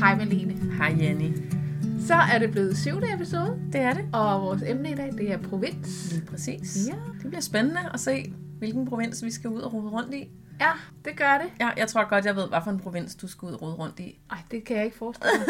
Hej Malene. Hej Jenny. Så er det blevet syvende episode, Det er det. og vores emne i dag, det er provins. Lige præcis. Ja. Det bliver spændende at se, hvilken provins vi skal ud og rode rundt i. Ja, det gør det. Ja, jeg tror godt, jeg ved, hvad for en provins du skal ud og rode rundt i. Ej, det kan jeg ikke forestille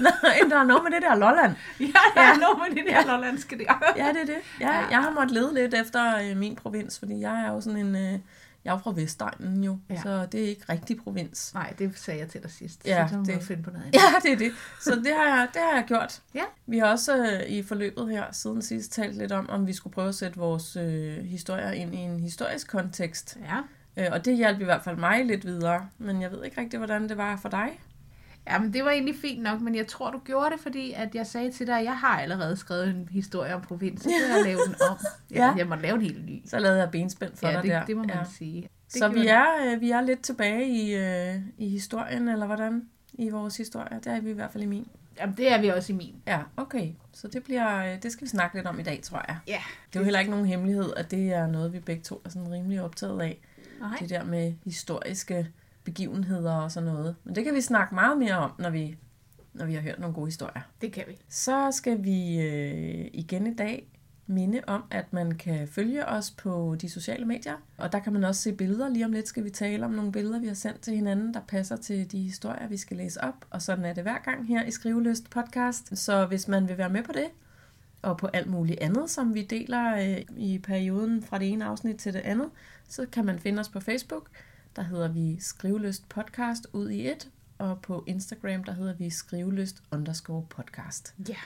mig. Nej, der er noget med det der Lolland. ja, der er noget med det der lollandske der. Ja, det er det. Jeg, jeg har måttet lede lidt efter øh, min provins, fordi jeg er jo sådan en... Øh, jeg er fra Vestegnen jo, Ja. så det er ikke rigtig provins. Nej, det sagde jeg til dig sidst. Ja, så det... finde på noget andet. Ja, det er det. Så det har jeg, det har jeg gjort. Ja. Vi har også øh, i forløbet her siden sidst talt lidt om, om vi skulle prøve at sætte vores øh, historier ind i en historisk kontekst. Ja. Øh, og det hjalp i hvert fald mig lidt videre, men jeg ved ikke rigtig, hvordan det var for dig. Ja, men det var egentlig fint nok, men jeg tror, du gjorde det, fordi at jeg sagde til dig, at jeg har allerede skrevet en historie om provins, så jeg lave den om. Ja. Ja. Jeg må lave en helt ny. Så lavede jeg benspænd for Ja, dig det, der. det må man ja. sige. Det Så vi er, øh, vi er lidt tilbage i, øh, i historien, eller hvordan? I vores historie. Det er vi i hvert fald i min. Jamen, det er vi også i min. Ja, okay. Så det, bliver, øh, det skal vi snakke lidt om i dag, tror jeg. Ja. Det er jo heller ikke nogen hemmelighed, at det er noget, vi begge to er sådan rimelig optaget af. Nej. Det der med historiske begivenheder og sådan noget. Men det kan vi snakke meget mere om, når vi, når vi har hørt nogle gode historier. Det kan vi. Så skal vi øh, igen i dag minde om, at man kan følge os på de sociale medier. Og der kan man også se billeder. Lige om lidt skal vi tale om nogle billeder, vi har sendt til hinanden, der passer til de historier, vi skal læse op. Og sådan er det hver gang her i Skriveløst podcast. Så hvis man vil være med på det, og på alt muligt andet, som vi deler øh, i perioden fra det ene afsnit til det andet, så kan man finde os på Facebook. Der hedder vi Skriveløst podcast ud i et. Og på Instagram, der hedder vi Skriveløst underscore podcast. Ja.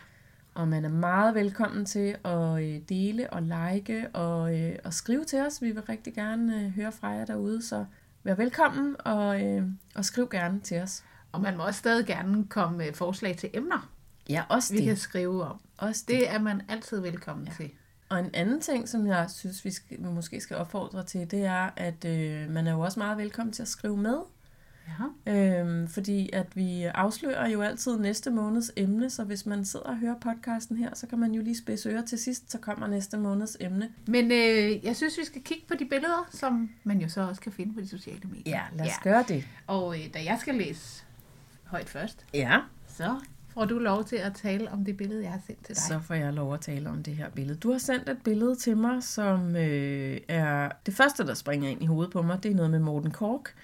Og man er meget velkommen til at øh, dele og like og, øh, og skrive til os. Vi vil rigtig gerne øh, høre fra jer derude, så vær velkommen og, øh, og skriv gerne til os. Og man må også stadig gerne komme med forslag til emner, Ja, også vi det. kan skrive om. Også det. Det er man altid velkommen ja. til. Og en anden ting, som jeg synes, vi skal, måske skal opfordre til, det er, at øh, man er jo også meget velkommen til at skrive med. Ja. Øhm, fordi at vi afslører jo altid næste måneds emne, så hvis man sidder og hører podcasten her, så kan man jo lige spidse ører til sidst, så kommer næste måneds emne. Men øh, jeg synes, vi skal kigge på de billeder, som man jo så også kan finde på de sociale medier. Ja, lad os ja. gøre det. Og øh, da jeg skal læse højt først, Ja. så får du lov til at tale om det billede, jeg har sendt til dig. Så får jeg lov at tale om det her billede. Du har sendt et billede til mig, som øh, er det første, der springer ind i hovedet på mig. Det er noget med Morten Kork.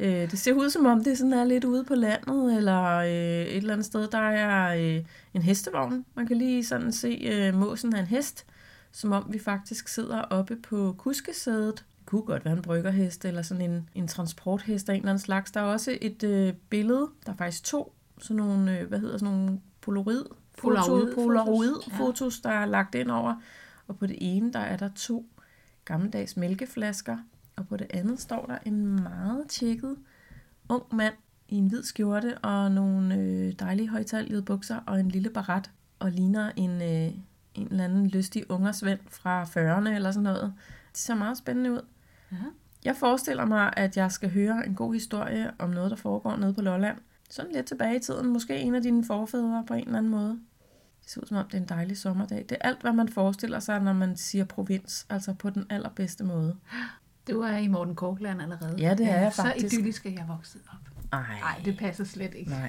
Øh, det ser ud som om, det sådan er lidt ude på landet, eller øh, et eller andet sted. Der er øh, en hestevogn. Man kan lige sådan se øh, måsen af en hest, som om vi faktisk sidder oppe på kuskesædet. Det kunne godt være en bryggerhest, eller sådan en, en transporthest af en eller anden slags. Der er også et øh, billede, der er faktisk to, sådan nogle, øh, hvad hedder sådan nogle polaroid Polaroid-fotos. Polaroid-fotos, der er lagt ind over. Og på det ene, der er der to gammeldags mælkeflasker. Og på det andet står der en meget tjekket ung mand i en hvid skjorte og nogle øh, dejlige højtaljede bukser og en lille barat. Og ligner en, øh, en eller anden lystig ungersvend fra 40'erne eller sådan noget. Det ser meget spændende ud. Ja. Jeg forestiller mig, at jeg skal høre en god historie om noget, der foregår nede på Lolland. Sådan lidt tilbage i tiden. Måske en af dine forfædre på en eller anden måde. Det ser ud som om, det er en dejlig sommerdag. Det er alt, hvad man forestiller sig, når man siger provins. Altså på den allerbedste måde. Du er i Morten Korkland allerede. Ja, det er jeg faktisk. Så idyllisk er jeg vokset op. Ej, Nej, det passer slet ikke. Nej.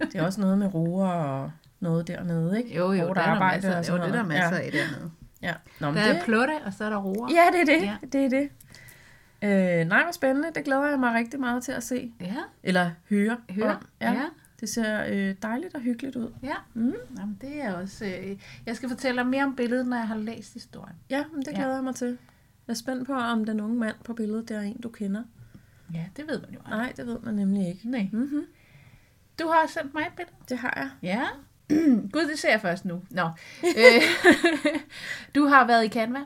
Det er også noget med roer og noget dernede, ikke? Jo, jo, Hårdt der er der arbejde masser, og jo, sådan det er der noget. masser ja. af dernede. Ja, Nå, men Der det... er plutte, og så er der roer. Ja, det er det. Ja. Det er det. Øh, nej, hvor spændende. Det glæder jeg mig rigtig meget til at se. Ja, Eller høre. hør. om. Ja. ja. Det ser øh, dejligt og hyggeligt ud. Ja, Mm. Jamen, det er også... Øh, jeg skal fortælle dig mere om billedet, når jeg har læst historien. Ja, men det Ja. glæder jeg mig til. Jeg er spændt på, om den unge mand på billedet, der er en, du kender. Ja, det ved man jo aldrig. Nej, det ved man nemlig ikke. Nej. Mm-hmm. Du har sendt mig et billede. Det har jeg. Ja. Gud, det ser jeg først nu. Nå. Øh, du har været i Canva.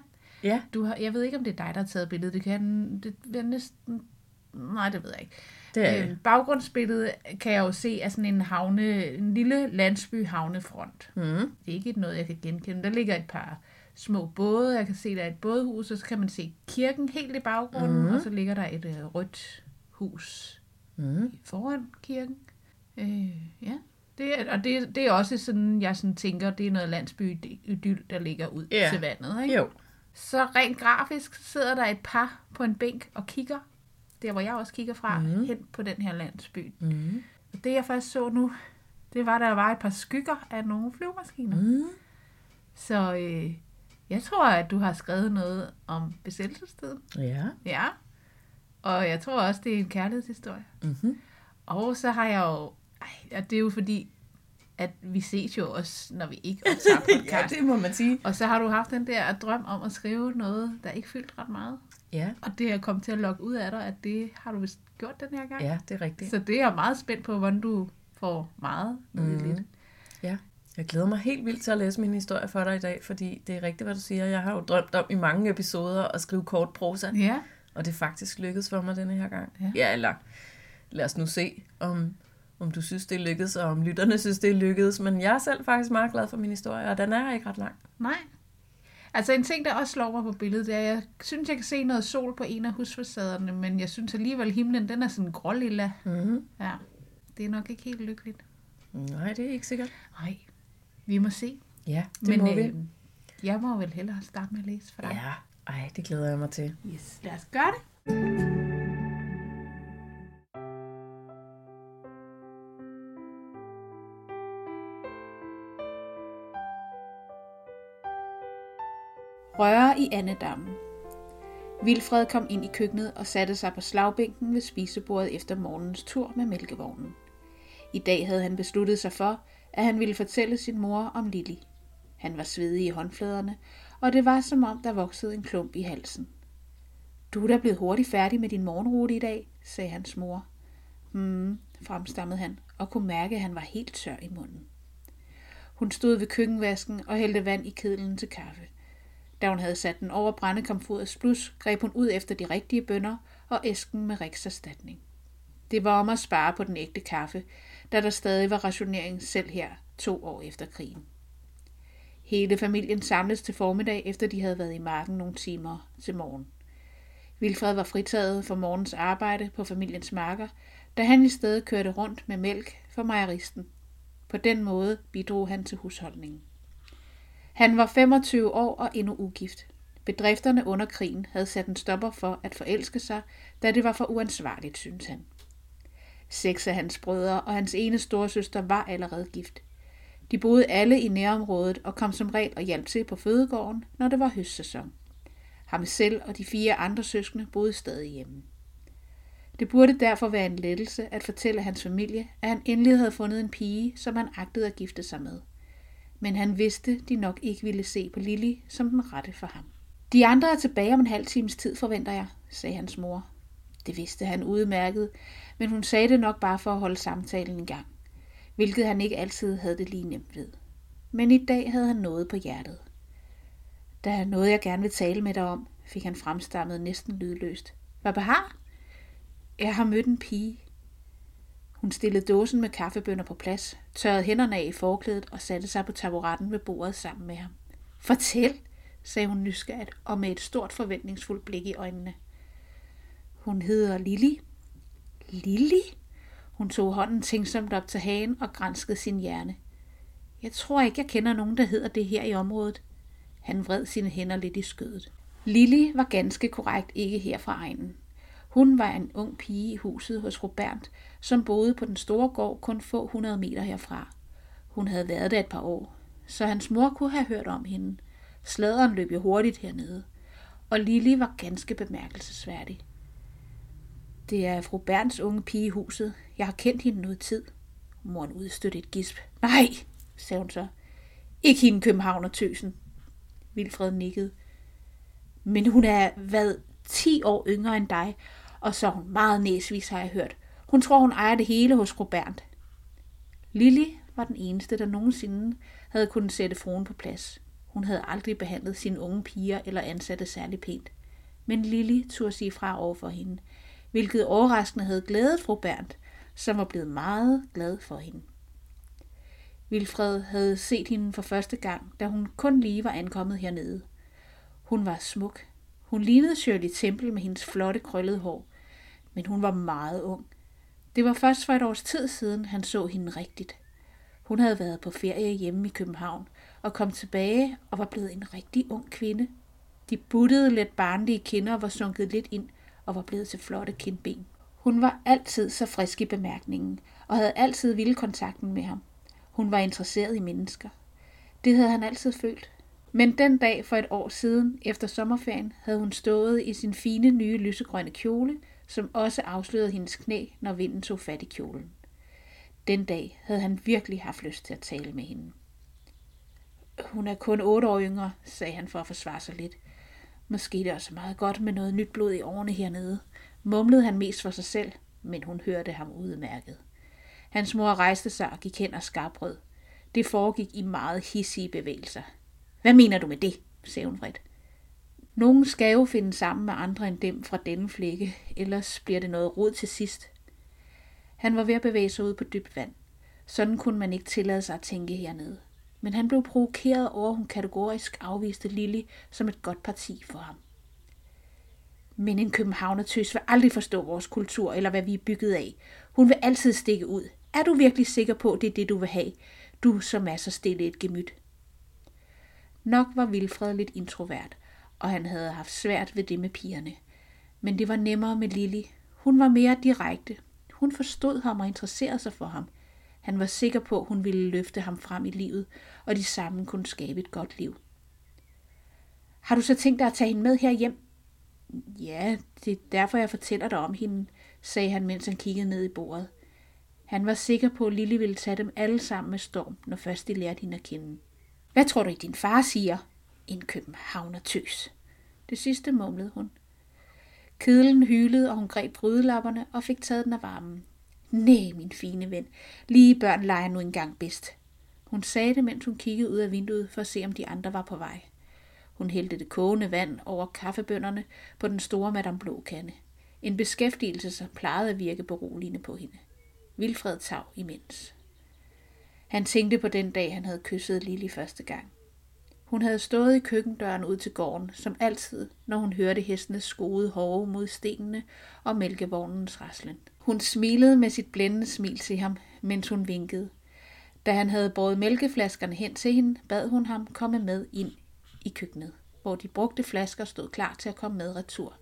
Ja. Du har, jeg ved ikke, om det er dig, der har taget billedet. Det kan det er næsten... Nej, det ved jeg ikke. Det er Øh, baggrundsbilledet kan jeg jo se er sådan en havne, en lille landsby havnefront. mm. Det er ikke noget, jeg kan genkende. Der ligger et par små både. Jeg kan se, der er et bådehus, og så kan man se kirken helt i baggrunden, Mhm. og så ligger der et øh, rødt hus Mm. foran kirken. Øh, ja. Det er, og det, det er også sådan, jeg sådan tænker, det er noget landsby-idyl, der ligger ud Ja. til vandet. Ikke? Jo. Så rent grafisk sidder der et par på en bænk og kigger, der hvor jeg også kigger fra, Mhm. hen på den her landsby. Mm. Og det jeg først så nu, det var, der var et par skygger af nogle flyvemaskiner. Mm. Så øh, jeg tror, at du har skrevet noget om besættelsestiden. Ja. Ja. Og jeg tror også, det er en kærlighedshistorie. Mm-hmm. Og så har jeg jo... Ej, og det er jo fordi, at vi ses jo også, når vi ikke optager podcast. ja, det må man sige. Og så har du haft den der drøm om at skrive noget, der ikke fyldt ret meget. Ja, Og det er kommet til at lokke ud af dig, at det har du vist gjort den her gang. ja det er rigtigt. Så det er jeg meget spændt på, hvordan du får meget ud mm. lidt. Ja, jeg glæder mig helt vildt til at læse min historie for dig i dag, fordi det er rigtigt, hvad du siger. Jeg har jo drømt om i mange episoder at skrive kort prosa, Ja, og det er faktisk lykkedes for mig denne her gang. Ja. ja eller lad os nu se, om, om du synes, det er lykkedes, og om lytterne synes, det er lykkedes. Men jeg er selv faktisk meget glad for min historie, og den er ikke ret lang. nej. Altså en ting, der også slår mig på billedet, det er, at jeg synes, jeg kan se noget sol på en af husfacaderne, men jeg synes alligevel, himlen den er sådan grålilla. Mm-hmm. Ja, det er nok ikke helt lykkeligt. Nej, det er ikke sikkert. Nej, vi må se. Ja, det men må vi. øh, jeg må vel hellere starte med at læse for dig. Ja, ej, det glæder jeg mig til. Yes, lad os gøre det. Røre i andedammen. Vilfred kom ind i køkkenet og satte sig på slagbænken ved spisebordet efter morgens tur med mælkevognen. I dag havde han besluttet sig for, at han ville fortælle sin mor om Lili. Han var svedig i håndfladerne, og det var som om, der voksede en klump i halsen. Du er da blevet hurtigt færdig med din morgenrute i dag, sagde hans mor. Hmm, fremstammede han, og kunne mærke, at han var helt tør i munden. Hun stod ved køkkenvasken og hældte vand i kedlen til kaffe. Da hun havde sat den over brændekomfurets blus, greb hun ud efter de rigtige bønder og æsken med rikserstatning. Det var om at spare på den ægte kaffe, da der stadig var rationering selv her to år efter krigen. Hele familien samledes til formiddag, efter de havde været i marken nogle timer til morgen. Vilfred var fritaget for morgens arbejde på familiens marker, da han i stedet kørte rundt med mælk for mejeristen. På den måde bidrog han til husholdningen. Han var 25 år og endnu ugift. Bedrifterne under krigen havde sat en stopper for at forelske sig, da det var for uansvarligt, synes han. Seks af hans brødre og hans ene storesøster var allerede gift. De boede alle i nærområdet og kom som regel og hjalp til på fødegården, når det var høstsæson. Ham selv og de fire andre søskende boede stadig hjemme. Det burde derfor være en lettelse at fortælle hans familie, at han endelig havde fundet en pige, som han agtede at gifte sig med. Men han vidste, de nok ikke ville se på Lili som den rette for ham. De andre er tilbage om en halv times tid, forventer jeg, sagde hans mor. Det vidste han udmærket, men hun sagde det nok bare for at holde samtalen i gang, hvilket han ikke altid havde det lige nemt ved. Men i dag havde han noget på hjertet. Der er noget, jeg gerne vil tale med dig om, fik han fremstammet næsten lydløst. Hvad har? Jeg har mødt en pige. Hun stillede dåsen med kaffebønner på plads, tørrede hænderne af i forklædet og satte sig på taburetten ved bordet sammen med ham. Fortæl, sagde hun nysgerrigt og med et stort forventningsfuldt blik i øjnene. Hun hedder Lili. Lili? Hun tog hånden tænksomt op til hagen og granskede sin hjerne. Jeg tror ikke, jeg kender nogen, der hedder det her i området. Han vred sine hænder lidt i skødet. Lili var ganske korrekt ikke her fra egnen. Hun var en ung pige i huset hos Robert, som boede på den store gård kun få hundrede meter herfra. Hun havde været der et par år, så hans mor kunne have hørt om hende. Sladeren løb jo hurtigt hernede, og Lili var ganske bemærkelsesværdig. Det er fru Berns unge pige i huset. Jeg har kendt hende noget tid. Moren udstødte et gisp. Nej, sagde hun så. Ikke hende Københavner tøsen. Vilfred nikkede. Men hun er, hvad, 10 år yngre end dig, og så er hun meget næsvis, har jeg hørt. Hun tror, hun ejer det hele hos Robert. Lili var den eneste, der nogensinde havde kunnet sætte fruen på plads. Hun havde aldrig behandlet sine unge piger eller ansatte særlig pænt. Men Lili turde sige fra over for hende, hvilket overraskende havde glædet fru Berndt, som var blevet meget glad for hende. Vilfred havde set hende for første gang, da hun kun lige var ankommet hernede. Hun var smuk. Hun lignede Shirley Temple med hendes flotte krøllede hår, men hun var meget ung. Det var først for et års tid siden, han så hende rigtigt. Hun havde været på ferie hjemme i København og kom tilbage og var blevet en rigtig ung kvinde. De buttede lidt barnlige kinder var sunket lidt ind og var blevet til flotte kindben. Hun var altid så frisk i bemærkningen, og havde altid ville kontakten med ham. Hun var interesseret i mennesker. Det havde han altid følt. Men den dag for et år siden, efter sommerferien, havde hun stået i sin fine nye lysegrønne kjole, som også afslørede hendes knæ, når vinden tog fat i kjolen. Den dag havde han virkelig haft lyst til at tale med hende. Hun er kun otte år yngre, sagde han for at forsvare sig lidt. Måske det også meget godt med noget nyt blod i årene hernede. Mumlede han mest for sig selv, men hun hørte ham udmærket. Hans mor rejste sig og gik hen og skarbrød. Det foregik i meget hissige bevægelser. Hvad mener du med det? sagde hun vredt. Nogen skal jo finde sammen med andre end dem fra denne flække, ellers bliver det noget rod til sidst. Han var ved at bevæge sig ud på dybt vand. Sådan kunne man ikke tillade sig at tænke hernede. Men han blev provokeret over, at hun kategorisk afviste Lilly som et godt parti for ham. Men en københavnertøs vil aldrig forstå vores kultur, eller hvad vi er bygget af. Hun vil altid stikke ud. Er du virkelig sikker på, at det er det, du vil have? Du, som er så stille et gemyt. Nok var Vilfred lidt introvert, og han havde haft svært ved det med pigerne. Men det var nemmere med Lilly. Hun var mere direkte. Hun forstod ham og interesserede sig for ham. Han var sikker på, at hun ville løfte ham frem i livet, og de sammen kunne skabe et godt liv. Har du så tænkt dig at tage hende med her hjem? Ja, det er derfor, jeg fortæller dig om hende, sagde han, mens han kiggede ned i bordet. Han var sikker på, at Lille ville tage dem alle sammen med storm, når først de lærte hende at kende. Hvad tror du, din far siger? En københavner tøs. Det sidste mumlede hun. Kedlen hylede, og hun greb brydelapperne og fik taget den af varmen. Nej, min fine ven, lige børn leger nu engang bedst. Hun sagde det, mens hun kiggede ud af vinduet for at se, om de andre var på vej. Hun hældte det kogende vand over kaffebønderne på den store Madame Blå kande. En beskæftigelse, som plejede at virke beroligende på hende. Vilfred tav imens. Han tænkte på den dag, han havde kysset Lili første gang. Hun havde stået i køkkendøren ud til gården, som altid, når hun hørte hestenes skode hårde mod stenene og mælkevognens raslen. Hun smilede med sit blændende smil til ham, mens hun vinkede. Da han havde båret mælkeflaskerne hen til hende, bad hun ham komme med ind i køkkenet, hvor de brugte flasker stod klar til at komme med retur.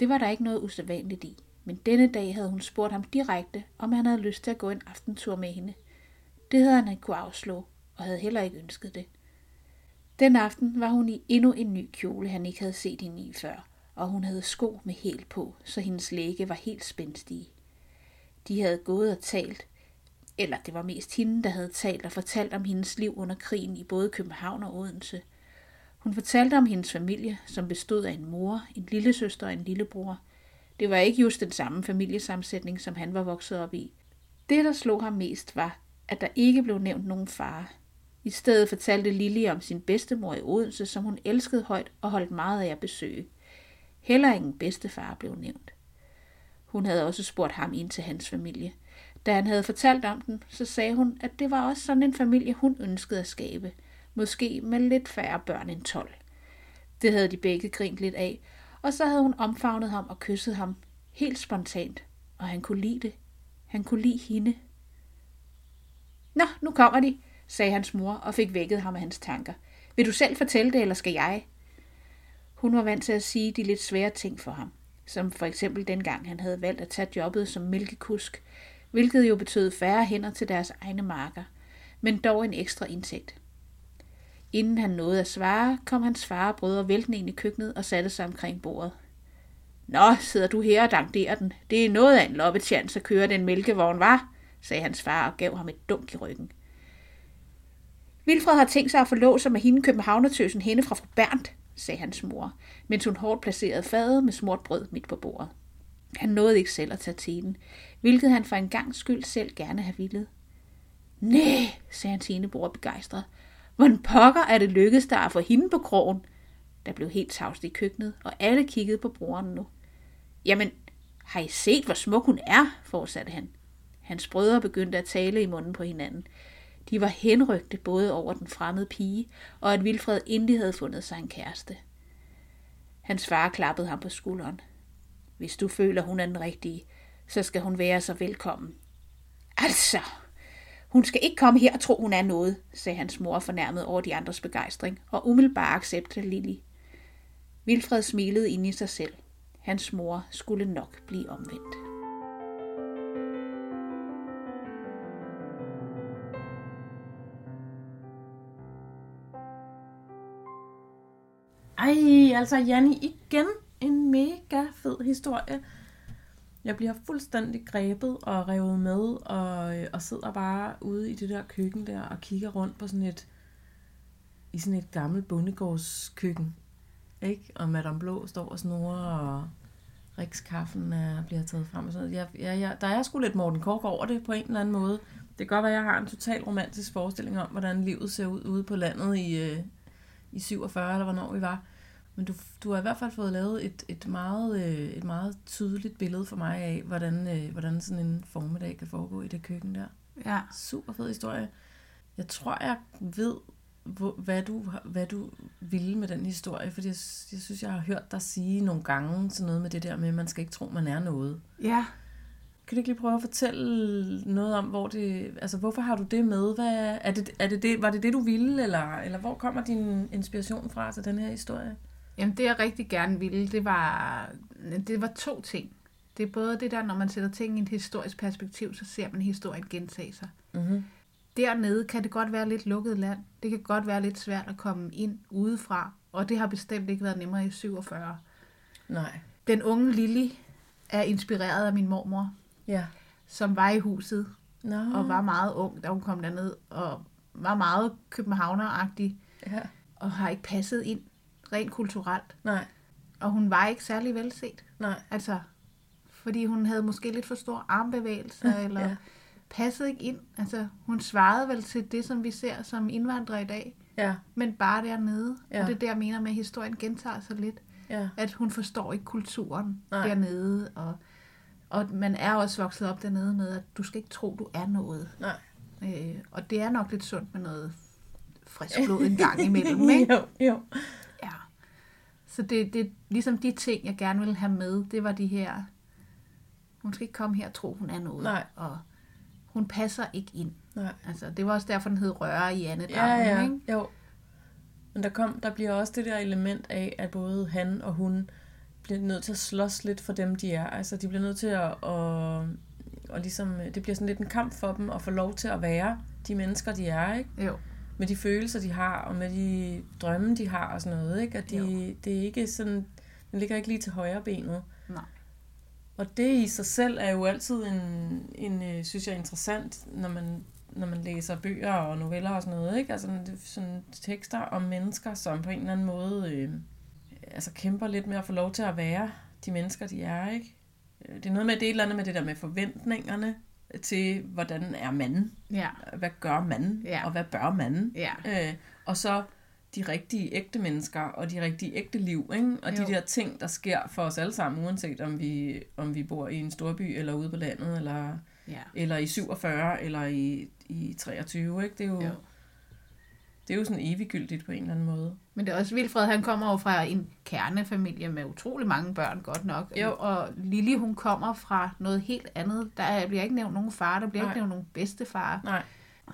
Det var der ikke noget usædvanligt i, men denne dag havde hun spurgt ham direkte, om han havde lyst til at gå en aftentur med hende. Det havde han ikke kunne afslå, og havde heller ikke ønsket det. Den aften var hun i endnu en ny kjole, han ikke havde set hende i før, og hun havde sko med hæl på, så hendes læge var helt spændstige. De havde gået og talt, eller det var mest hende, der havde talt og fortalt om hendes liv under krigen i både København og Odense. Hun fortalte om hendes familie, som bestod af en mor, en lille søster og en lillebror. Det var ikke just den samme familiesammensætning, som han var vokset op i. Det, der slog ham mest, var, at der ikke blev nævnt nogen far. I stedet fortalte Lille om sin bedstemor i Odense, som hun elskede højt og holdt meget af at besøge. Heller ingen bedstefar blev nævnt. Hun havde også spurgt ham ind til hans familie. Da han havde fortalt om den, så sagde hun, at det var også sådan en familie, hun ønskede at skabe. Måske med lidt færre børn end 12. Det havde de begge grint lidt af, og så havde hun omfavnet ham og kysset ham helt spontant, og han kunne lide det. Han kunne lide hende. Nå, nu kommer de, sagde hans mor og fik vækket ham af hans tanker. Vil du selv fortælle det, eller skal jeg? Hun var vant til at sige de lidt svære ting for ham, som for eksempel dengang han havde valgt at tage jobbet som mælkekusk, hvilket jo betød færre hænder til deres egne marker, men dog en ekstra indtægt. Inden han nåede at svare, kom hans far og brødre væltende ind i køkkenet og satte sig omkring bordet. Nå, sidder du her og dankderer den. Det er noget af en loppetjans at køre den mælkevogn, var, sagde hans far og gav ham et dunk i ryggen. Vilfred har tænkt sig at forlå sig med hende københavnertøsen hende fra fru Berndt, sagde hans mor, mens hun hårdt placerede fadet med smurt brød midt på bordet. Han nåede ikke selv at tage tiden, hvilket han for en gang skyld selv gerne have ville. Næh, sagde hans enebror begejstret. Hvordan pokker er det lykkedes der at få hende på krogen? Der blev helt tavst i køkkenet, og alle kiggede på broren nu. Jamen, har I set, hvor smuk hun er? fortsatte han. Hans brødre begyndte at tale i munden på hinanden. De var henrygte både over den fremmede pige, og at Vilfred endelig havde fundet sig en kæreste. Hans far klappede ham på skulderen. Hvis du føler, hun er den rigtige, så skal hun være så velkommen. Altså, hun skal ikke komme her og tro, hun er noget, sagde hans mor fornærmet over de andres begejstring, og umiddelbart accepterede Lili. Vilfred smilede ind i sig selv. Hans mor skulle nok blive omvendt. Ej, altså, Janni, igen en mega fed historie. Jeg bliver fuldstændig grebet og revet med, og, øh, og sidder bare ude i det der køkken der og kigger rundt på sådan et, i sådan et gammelt bondegårdskøkken. Ikke? Og Madame Blå står og snorer, og Rikskaffen er, bliver taget frem. Og sådan noget. Jeg, jeg, jeg, der er sgu lidt Morten Kork over det på en eller anden måde. Det kan godt være, at jeg har en total romantisk forestilling om, hvordan livet ser ud ude på landet i, øh, i 47, eller hvornår vi var. Men du, du har i hvert fald fået lavet et, et, meget, øh, et meget tydeligt billede for mig af, hvordan, øh, hvordan sådan en formiddag kan foregå i det køkken der. Ja. Super fed historie. Jeg tror, jeg ved, hvor, hvad, du, hvad du ville med den historie, fordi jeg, jeg synes, jeg har hørt dig sige nogle gange sådan noget med det der med, at man skal ikke tro, man er noget. Ja. Kan du ikke lige prøve at fortælle noget om, hvor det, altså hvorfor har du det med? Hvad, er det, er det det, var det det, du ville, eller, eller hvor kommer din inspiration fra til den her historie? Jamen, det jeg rigtig gerne ville, det var, det var to ting. Det er både det der, når man sætter ting i et historisk perspektiv, så ser man historien gentage sig. Mm-hmm. Dernede kan det godt være lidt lukket land. Det kan godt være lidt svært at komme ind udefra, og det har bestemt ikke været nemmere i 47. Nej. Den unge Lili er inspireret af min mormor, Ja. som var i huset Nå. og var meget ung, da hun kom derned, og var meget københavneragtig, Ja. og har ikke passet ind rent kulturelt. Nej. Og hun var ikke særlig velset. Nej. Altså, fordi hun havde måske lidt for stor armbevægelser, eller Ja. passede ikke ind. Altså, hun svarede vel til det, som vi ser som indvandrere i dag, Ja. men bare dernede. Ja. Og det er der, jeg mener med, at historien gentager sig lidt. Ja. At hun forstår ikke kulturen. Nej. dernede, og, og man er også vokset op dernede med, at du skal ikke tro, du er noget. Nej. Øh, og det er nok lidt sundt med noget frisk blod en gang imellem, ikke? jo, jo. Så det, det ligesom de ting, jeg gerne ville have med, det var de her, hun skal ikke komme her og tro, hun er noget. Nej. Og hun passer ikke ind. Nej. Altså, det var også derfor, den hed Røre i Anne Ja, ja, ikke? jo. Men der, kom, der bliver også det der element af, at både han og hun bliver nødt til at slås lidt for dem, de er. Altså, de bliver nødt til at, at, og ligesom, det bliver sådan lidt en kamp for dem at få lov til at være de mennesker, de er, ikke? Jo. Med de følelser, de har, og med de drømme, de har og sådan noget, ikke? At de, Jo. det er ikke sådan, den ligger ikke lige til højre benet. Nej. Og det i sig selv er jo altid en, en øh, synes jeg, interessant, når man, når man læser bøger og noveller og sådan noget, ikke? Altså sådan tekster om mennesker, som på en eller anden måde øh, altså kæmper lidt med at få lov til at være de mennesker, de er, ikke? Øh, Det er noget med, det er et eller andet med det der med forventningerne til, hvordan er manden? Ja. Hvad gør manden? Ja. Og hvad bør manden? Ja. Øh, og så de rigtige ægte mennesker og de rigtige ægte liv, ikke? Og de Jo. der ting, der sker for os alle sammen, uanset om vi, om vi bor i en storby eller ude på landet, eller, Ja. eller i 47, eller i, i 23, ikke? Det er jo, Jo. Det er jo sådan eviggyldigt på en eller anden måde. Men det er også Vilfred, han kommer jo fra en kernefamilie med utrolig mange børn, godt nok. Jo. Og Lili, hun kommer fra noget helt andet. Der bliver ikke nævnt nogen far, der bliver Nej. ikke nævnt nogen bedstefar. Nej.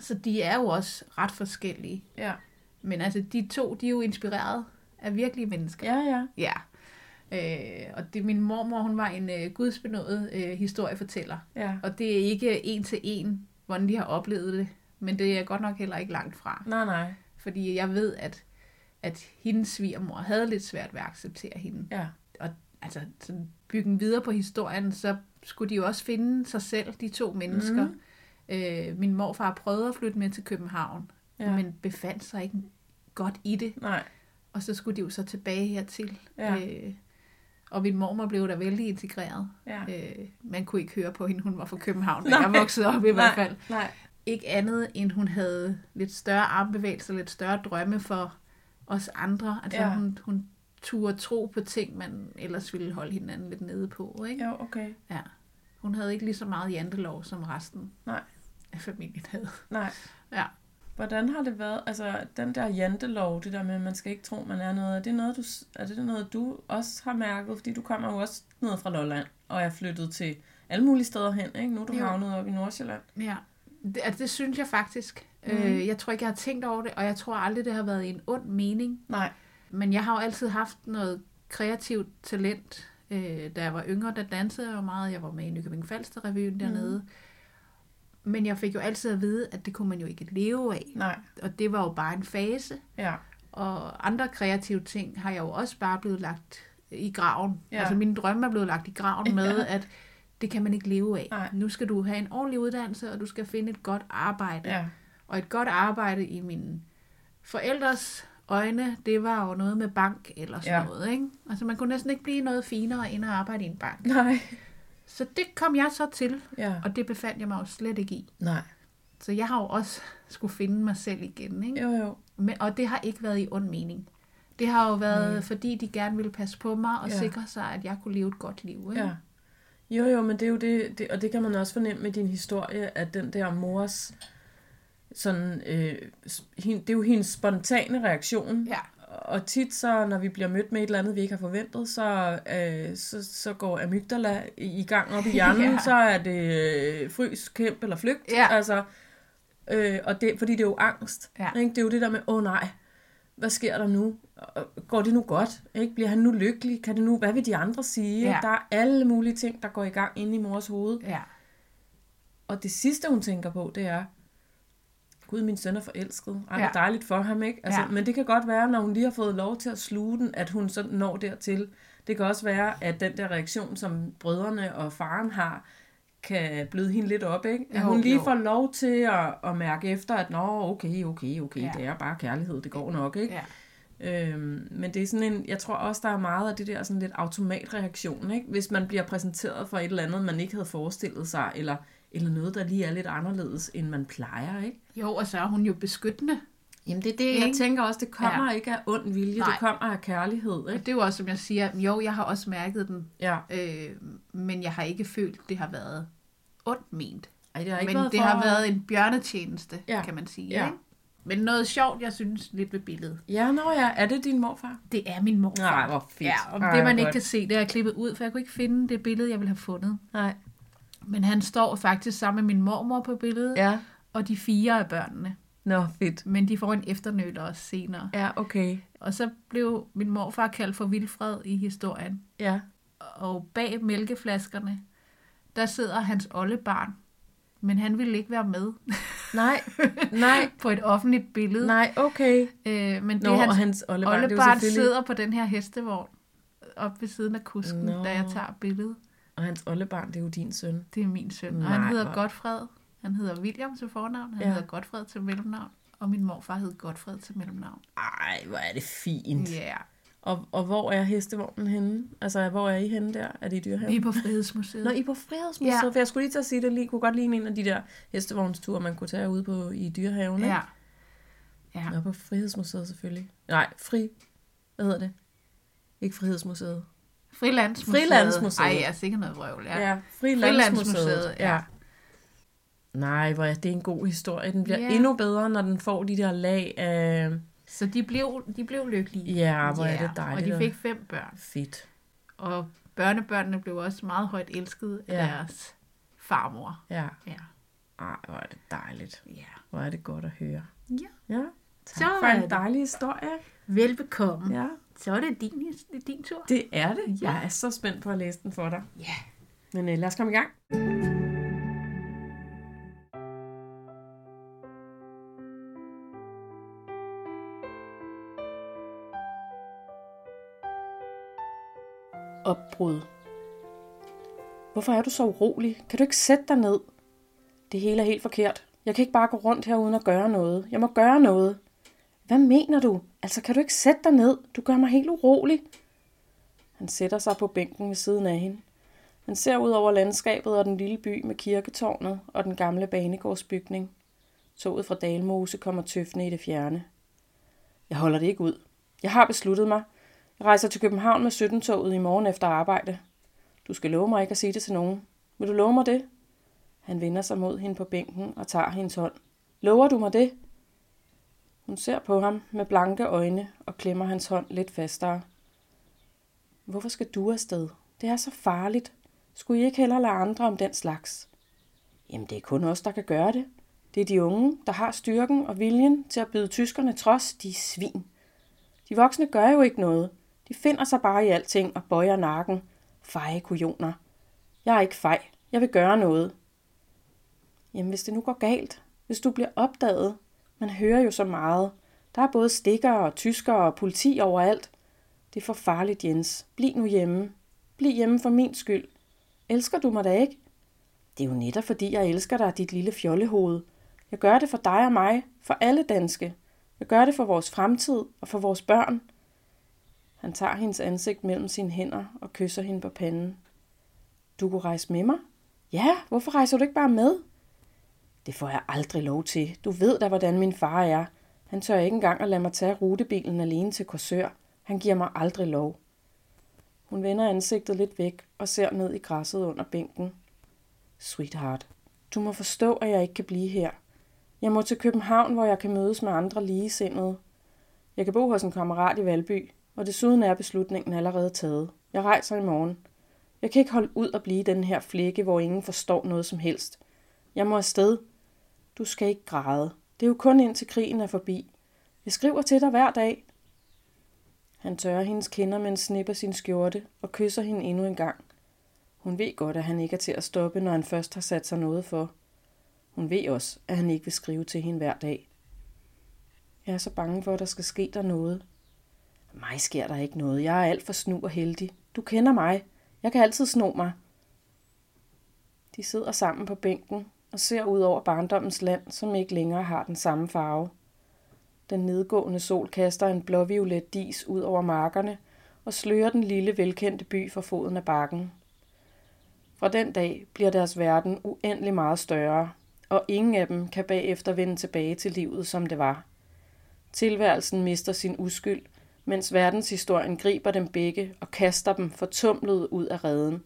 Så de er jo også ret forskellige. Ja. Men altså, de to, de er jo inspireret af virkelige mennesker. Ja, ja. Ja. Øh, og det, min mormor, hun var en øh, gudsbenået øh, historiefortæller. Ja. Og det er ikke en til en, hvordan de har oplevet det. Men det er godt nok heller ikke langt fra. Nej, nej. Fordi jeg ved, at, at hendes svigermor havde lidt svært ved at acceptere hende. Ja. Og altså, sådan bygge videre på historien, så skulle de jo også finde sig selv, de to mennesker. Mhm. Øh, min morfar prøvede at flytte med til København, Ja. men befandt sig ikke godt i det. Nej. Og så skulle de jo så tilbage hertil. Ja. Øh, og min mormor blev da vældig integreret. Ja. Øh, man kunne ikke høre på hende, hun var fra København, da Nej. jeg voksede op i hvert fald. Nej. Ikke andet, end hun havde lidt større armbevægelser, lidt større drømme for os andre. Altså Ja. ja. hun, hun turde tro på ting, man ellers ville holde hinanden lidt nede på. Ikke? Jo, okay. Ja. Hun havde ikke lige så meget jantelov, som resten Nej. af familien havde. Nej. Ja. Hvordan har det været, altså den der jantelov, det der med, at man skal ikke tro, man er noget, er det noget, du, er det noget, du også har mærket? Fordi du kommer jo også ned fra Lolland, og er flyttet til alle mulige steder hen, ikke? Nu er du Jo. havnet op i Nordsjælland. Ja, det, altså, det synes jeg faktisk. Mhm. Mm. Øh, jeg tror ikke, jeg har tænkt over det, og jeg tror aldrig, det har været en ond mening. Nej. Men jeg har jo altid haft noget kreativt talent. Øh, da jeg var yngre, der dansede jeg jo meget. Jeg var med i Nykøbing Falster revyen dernede. Men jeg fik jo altid at vide, at det kunne man jo ikke leve af. Nej. Og det var jo bare en fase. Ja. og andre kreative ting har jeg jo også bare blevet lagt i graven. Ja. Altså mine drømme er blevet lagt i graven med, Ja. at det kan man ikke leve af. Nej. Nu skal du have en ordentlig uddannelse, og du skal finde et godt arbejde. Og et godt arbejde i mine forældres øjne, det var jo noget med bank eller sådan Ja. ja. noget. Ikke? Altså man kunne næsten ikke blive noget finere end at arbejde i en bank. Nej. Så det kom jeg så til, Ja. og det befandt jeg mig jo slet ikke i. Nej. Så jeg har jo også skulle finde mig selv igen. Ikke? Jo, jo. Men, og det har ikke været i ond mening. Det har jo været, Mm. fordi de gerne ville passe på mig og Ja. ja. sikre sig, at jeg kunne leve et godt liv. Ikke? Ja. Jo, jo, men det er jo det, det, og det kan man også fornemme med din historie, at den der mors, sådan, øh, hin- det er jo hendes spontane reaktion. Ja. Og tit så, når vi bliver mødt med et eller andet, vi ikke har forventet, så, øh, så, så går amygdala i i gang op i hjernen. Ja. så er det øh, frys, kæmp eller flygt. Ja. Altså, øh, og det, fordi det er jo angst. Ja. Ikke? Det er jo det der med, åh oh, nej, hvad sker der nu? Går det nu godt? Ikke? Bliver han nu lykkelig? Kan det nu, hvad vil de andre sige? Ja. Der er alle mulige ting, der går i gang inde i mors hoved. Ja. Og det sidste, hun tænker på, det er, Gud, min søn er forelsket. Ej, ja. Dejligt for ham, ikke? Altså. Ja. Men det kan godt være, når hun lige har fået lov til at sluge den, at hun så når dertil. Det kan også være, at den der reaktion, som brødrene og faren har, kan bløde hende lidt op, ikke? At Jo, hun lige jo. får lov til at, at mærke efter, at nå, okay, okay, okay, ja. Det er bare kærlighed, det går nok, ikke? ja. Øhm, men det er sådan en, jeg tror også, der er meget af det der sådan lidt automatreaktion, ikke? Hvis man bliver præsenteret for et eller andet, man ikke havde forestillet sig, eller, eller noget, der lige er lidt anderledes, end man plejer, ikke? Jo, og så er hun jo beskyttende. Jamen det er det, jeg Ikke? tænker også, det kommer ja. Ikke af ond vilje, Nej. Det kommer af kærlighed, Og ikke? det er jo også, som jeg siger, jo, jeg har også mærket den, Ja. øh, men jeg har ikke følt, det har været ondt ment. Ej, det har ikke Men været det for... har været en bjørnetjeneste, Ja. kan man sige. Ja. Ikke? Men noget sjovt, jeg synes lidt ved billedet. Ja, nå ja, er det din morfar? Det er min morfar. Nej, hvor fedt. Ja, og Ej, det man ikke godt. kan se, det er jeg klippet ud, for jeg kunne ikke finde det billede, jeg ville have fundet. Nej. Men han står faktisk sammen med min mormor på billedet, Ja. og de fire af børnene. Nå, fedt. Men de får en efternøler også senere. Ja, okay. Og så blev min morfar kaldt for Vilfred i historien. Ja. Og bag mælkeflaskerne, der sidder hans oldebarn. Men han ville ikke være med Nej, nej, på et offentligt billede. nej, okay. Øh, men det Nå, er og hans hans oldebarn, det oldebarn selvfølgelig... sidder på den her hestevogn op ved siden af kusken, Nå. da jeg tager billedet. Og hans oldebarn, det er jo din søn. Det er min søn. Og Nej, han hedder hvor- Godfred. Han hedder William til fornavn. Han ja. hedder Godfred til mellemnavn. Og min morfar hed Godfred til mellemnavn. Ej, hvor er det fint. Ja. Yeah. Og, og hvor er hestevognen henne? Altså, hvor er I henne der? Er det i dyrehaven? Vi er på Frihedsmuseet. Nå, I er på Frihedsmuseet, Ja. for jeg skulle lige til at sige, det lige, kunne godt ligne en af de der hestevognsture, man kunne tage ude på i dyrehaven. ikke? Ja. Ja. Nå, på Frihedsmuseet selvfølgelig. Nej, Fri... Hvad hedder det? Ikke Frihedsmuseet. Frilandsmuseet. Frilandsmuseet. Ej, jeg er sikkert noget vrøvl, ja. Ja, Frilandsmuseet, Frilandsmuseet. ja. Ja. Nej, hvor er det en god historie. Den bliver Ja. endnu bedre, når den får de der lag af... Så de blev, de blev lykkelige. Ja, hvor er det dejligt. Og de fik fem børn. Fedt. Og børnebørnene blev også meget højt elsket af Ja. deres farmor. Ja. Ja. Ej, hvor er det dejligt. ja. Hvor er det godt at høre. Ja. Ja. Tak Så for en det. dejlig historie. Velbekomme. Ja. Så er det din, det er din tur. Det er det. Ja. Jeg er så spændt på at læse den for dig. Ja. Men øh, lad os komme i gang. Opbrud. Hvorfor er du så urolig? Kan du ikke sætte dig ned? Det hele er helt forkert. Jeg kan ikke bare gå rundt her uden at gøre noget. Jeg må gøre noget. Hvad mener du? Altså, kan du ikke sætte dig ned? Du gør mig helt urolig. Han sætter sig på bænken ved siden af hende. Han ser ud over landskabet og den lille by med kirketårnet og den gamle banegårdsbygning. Toget fra Dalmose kommer tøffende i det fjerne. Jeg holder det ikke ud. Jeg har besluttet mig. Jeg rejser til København med 17-toget i morgen efter arbejde. Du skal love mig ikke at sige det til nogen. Vil du love mig det? Han vender sig mod hende på bænken og tager hendes hånd. Lover du mig det? Hun ser på ham med blanke øjne og klemmer hans hånd lidt fastere. Hvorfor skal du afsted? Det er så farligt. Skulle I ikke heller lade andre om den slags? Jamen, det er kun os, der kan gøre det. Det er de unge, der har styrken og viljen til at byde tyskerne trods de er svin. De voksne gør jo ikke noget. De finder sig bare i alting og bøjer nakken. Feje kujoner. Jeg er ikke fej. Jeg vil gøre noget. Jamen, hvis det nu går galt. Hvis du bliver opdaget. Man hører jo så meget. Der er både stikkere og tyskere og politi overalt. Det er for farligt, Jens. Bliv nu hjemme. Bliv hjemme for min skyld. Elsker du mig da ikke? Det er jo netop fordi, jeg elsker dig, dit lille fjollehoved. Jeg gør det for dig og mig, for alle danske. Jeg gør det for vores fremtid og for vores børn. Han tager hendes ansigt mellem sine hænder og kysser hende på panden. Du kunne rejse med mig? Ja, hvorfor rejser du ikke bare med? Det får jeg aldrig lov til. Du ved da, hvordan min far er. Han tør ikke engang at lade mig tage rutebilen alene til Korsør. Han giver mig aldrig lov. Hun vender ansigtet lidt væk og ser ned i græsset under bænken. Sweetheart, du må forstå, at jeg ikke kan blive her. Jeg må til København, hvor jeg kan mødes med andre ligesindede. Jeg kan bo hos en kammerat i Valby, og desuden er beslutningen allerede taget. Jeg rejser i morgen. Jeg kan ikke holde ud at blive den her flække, hvor ingen forstår noget som helst. Jeg må afsted. Du skal ikke græde. Det er jo kun indtil krigen er forbi. Jeg skriver til dig hver dag. Han tørrer hendes kinder med en snip af sin skjorte og kysser hende endnu en gang. Hun ved godt, at han ikke er til at stoppe, når han først har sat sig noget for. Hun ved også, at han ikke vil skrive til hende hver dag. Jeg er så bange for, at der skal ske der noget. Mig sker der ikke noget. Jeg er alt for snu og heldig. Du kender mig. Jeg kan altid sno mig. De sidder sammen på bænken og ser ud over barndommens land, som ikke længere har den samme farve. Den nedgående sol kaster en blåviolet dis ud over markerne og slører den lille velkendte by for foden af bakken. Fra den dag bliver deres verden uendelig meget større, og ingen af dem kan bagefter vende tilbage til livet, som det var. Tilværelsen mister sin uskyld, mens verdenshistorien griber dem begge og kaster dem fortumlet ud af redden.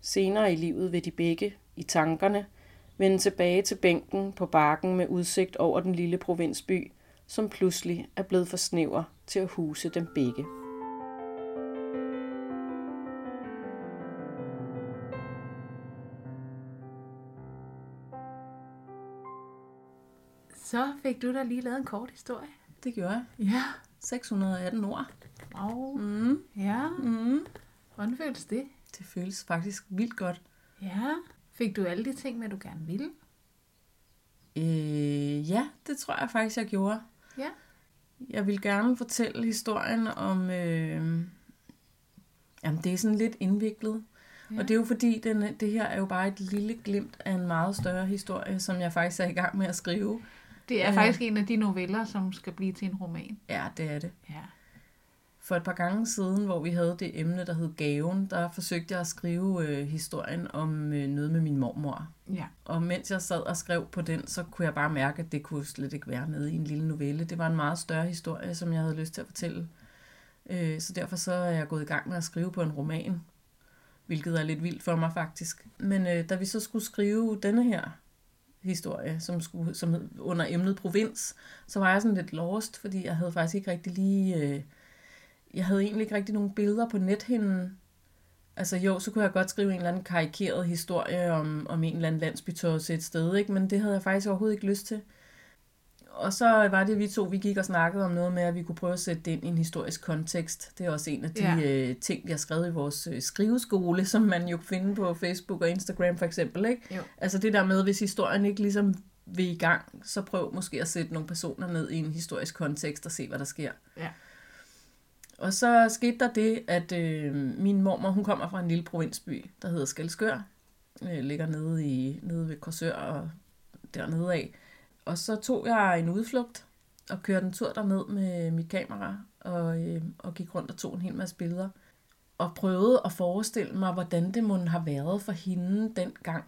Senere i livet vil de begge, i tankerne, vende tilbage til bænken på bakken med udsigt over den lille provinsby, som pludselig er blevet for snæver til at huse dem begge. Så fik du da lige lavet en kort historie. Det gjorde jeg. Ja. 618 ord. Wow. Mm. Ja. Mm. Hvordan føles det? Det føles faktisk vildt godt. Ja. Fik du alle de ting med, du gerne ville? Øh, ja, det tror jeg faktisk, jeg gjorde. Ja. Jeg vil gerne fortælle historien om... Øh, jamen, det er sådan lidt indviklet. Ja. Og det er jo fordi, den, det her er jo bare et lille glimt af en meget større historie, som jeg faktisk er i gang med at skrive. Det er Øh. faktisk en af de noveller, som skal blive til en roman. Ja, det er det. Ja. For et par gange siden, hvor vi havde det emne, der hed Gaven, der forsøgte jeg at skrive øh, historien om øh, noget med min mormor. Ja. Og mens jeg sad og skrev på den, så kunne jeg bare mærke, at det kunne slet ikke være nede i en lille novelle. Det var en meget større historie, som jeg havde lyst til at fortælle. Øh, så derfor så er jeg gået i gang med at skrive på en roman, hvilket er lidt vildt for mig faktisk. Men øh, da vi så skulle skrive denne her historie, som, skulle, som hed under emnet provins, så var jeg sådan lidt lost, fordi jeg havde faktisk ikke rigtig lige... Øh, jeg havde egentlig ikke rigtig nogen billeder på nethinden. Altså jo, så kunne jeg godt skrive en eller anden karikeret historie om, om en eller anden landsbytosse et sted, ikke? men det havde jeg faktisk overhovedet ikke lyst til. Og så var det, vi to, vi gik og snakkede om noget med, at vi kunne prøve at sætte det ind i en historisk kontekst. Det er også en af de Ja. øh, ting, vi har skrevet i vores øh, skriveskole, som man jo kan finde på Facebook og Instagram for eksempel. Ikke? Jo. Altså det der med, hvis historien ikke ligesom vil i gang, så prøv måske at sætte nogle personer ned i en historisk kontekst og se, hvad der sker. Ja. Og så skete der det, at øh, min mormor, hun kommer fra en lille provinsby, der hedder Skelskør. Øh, ligger nede, i, nede ved Korsør og dernede af. Og så tog jeg en udflugt og kørte en tur derned med mit kamera og, øh, og gik rundt og tog en hel masse billeder. Og prøvede at forestille mig, hvordan det måtte have været for hende dengang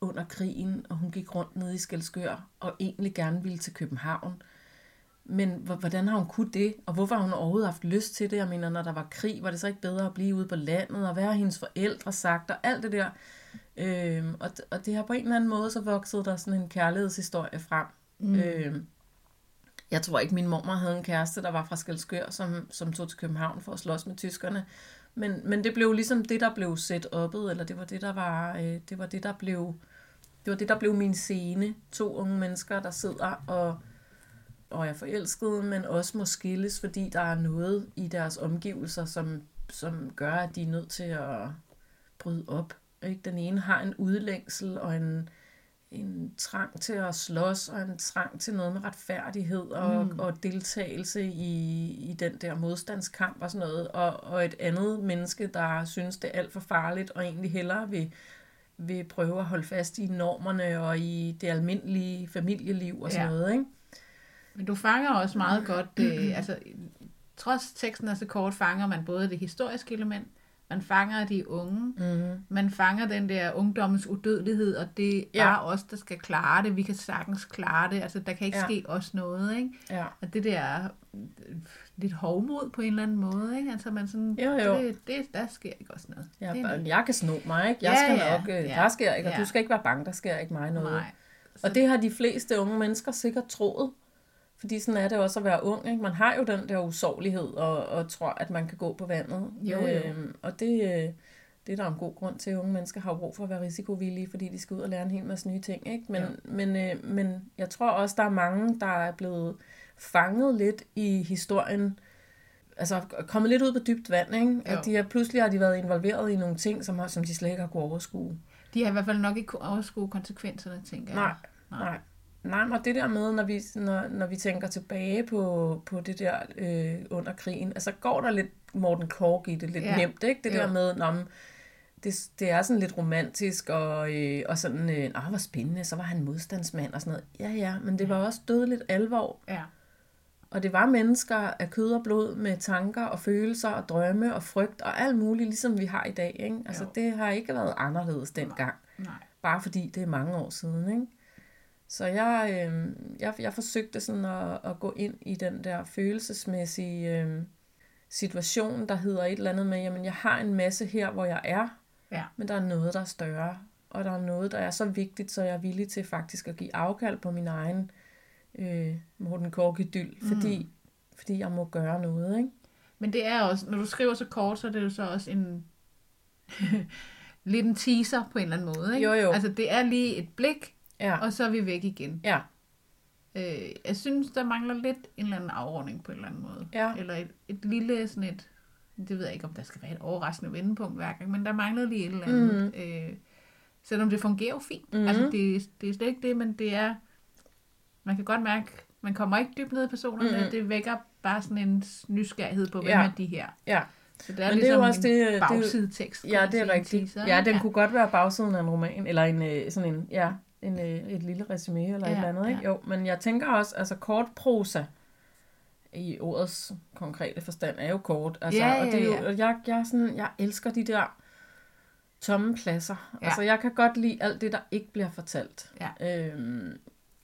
under krigen, og hun gik rundt nede i Skelskør og egentlig gerne ville til København. Men hvordan har hun kunnet det? Og hvorfor har hun overhovedet haft lyst til det? Jeg mener, når der var krig, var det så ikke bedre at blive ude på landet? Og hvad har hendes forældre sagt? Og alt det der. Øhm, og, og det har på en eller anden måde så vokset der sådan en kærlighedshistorie frem. Mm. Øhm, jeg tror ikke, min mormor havde en kæreste, der var fra Skelskør, som, som tog til København for at slås med tyskerne. Men, men det blev ligesom det, der blev set oppet, eller det var det, der var, øh, det var det, der blev, det var det, der blev min scene. To unge mennesker, der sidder og, og er forelskede, men også må skilles, fordi der er noget i deres omgivelser, som, som gør, at de er nødt til at bryde op. Ikke? Den ene har en udlængsel og en, en trang til at slås, og en trang til noget med retfærdighed og, mm. og deltagelse i, i den der modstandskamp og sådan noget, og, og et andet menneske, der synes, det er alt for farligt, og egentlig hellere vil, vil prøve at holde fast i normerne og i det almindelige familieliv og sådan ja. noget, ikke? Men du fanger også meget godt, det, altså trods teksten er så kort, fanger man både det historiske element, man fanger de unge, mm-hmm. man fanger den der ungdommens udødelighed, og det er ja. bare os, der skal klare det. Vi kan sagtens klare det. Altså, der kan ikke ja. ske os noget, ikke? Ja. Og det der lidt hovmod på en eller anden måde, ikke? Altså, man sådan, jo, jo. Det, det, der sker ikke også noget. Ja, det er jeg kan sno mig, ikke? Jeg ja, skal ja, nok, øh, ja, der sker ikke, og ja. du skal ikke være bange, der sker ikke mig noget. Nej. Så... Og det har de fleste unge mennesker sikkert troet. Fordi sådan er det også at være ung. Ikke? Man har jo den der usårlighed og, og tror, at man kan gå på vandet. Jo, jo. Øhm, og det, øh, det er der en god grund til. Unge mennesker har jo brug for at være risikovillige, fordi de skal ud og lære en hel masse nye ting. Ikke? Men, ja. men, øh, men jeg tror også, der er mange, der er blevet fanget lidt i historien. Altså kommet lidt ud på dybt vand. Ikke? At de er, pludselig har de været involveret i nogle ting, som, har, som de slet ikke har kunnet overskue. De har i hvert fald nok ikke kunnet overskue konsekvenserne, tænker jeg. Nej, nej. nej. Nej, men det der med, når vi, når, når vi tænker tilbage på, på det der øh, under krigen, altså går der lidt Morten Korg i det lidt ja. nemt, ikke? Det jo. der med, når det, det er sådan lidt romantisk, og, øh, og sådan, øh, åh, hvor spændende, så var han modstandsmand og sådan noget. Ja, ja, men det var også dødeligt alvor. Ja. Og det var mennesker af kød og blod med tanker og følelser og drømme og frygt og alt muligt, ligesom vi har i dag. Ikke? Altså, jo. det har ikke været anderledes dengang. Nej. Nej. Bare fordi det er mange år siden. Ikke? Så jeg, øh, jeg, jeg forsøgte sådan at, at gå ind i den der følelsesmæssige øh, situation, der hedder et eller andet med, jamen jeg har en masse her, hvor jeg er, ja. men der er noget, der er større. Og der er noget, der er så vigtigt, så jeg er villig til faktisk at give afkald på min egen øh, Morten Kork-idyl, mm. fordi, fordi jeg må gøre noget. Ikke? Men det er også, når du skriver så kort, så er det jo så også en lidt en teaser på en eller anden måde. Ikke? Jo, jo. Altså det er lige et blik ja. og så er vi væk igen. Ja. Øh, jeg synes, der mangler lidt en eller anden afrunding på en eller anden måde. Ja. Eller et, et lille sådan et, det ved jeg ikke, om der skal være et overraskende vendepunkt hver gang, men der mangler lige et eller andet. Mm. Øh, selvom det fungerer jo fint. Mm. Altså, det, det er slet ikke det, men det er, man kan godt mærke, man kommer ikke dybt ned i personerne, mm. det vækker bare sådan en nysgerrighed på, hvem ja. er de her. Ja. Så det er Men ligesom det er jo også det, bagsidetekst. Ja, det er rigtigt. ja, den ja. kunne godt være bagsiden af en roman, eller en, øh, sådan en, ja, en, øh, et lille resume eller ja, et eller andet. Ikke? Ja. Jo, men jeg tænker også, altså kort prosa i ordets konkrete forstand er jo kort. Altså, ja, ja, og det er jo, ja. jeg, jeg, sådan, jeg elsker de der tomme pladser. Ja. Altså, jeg kan godt lide alt det, der ikke bliver fortalt. Ja. Øhm,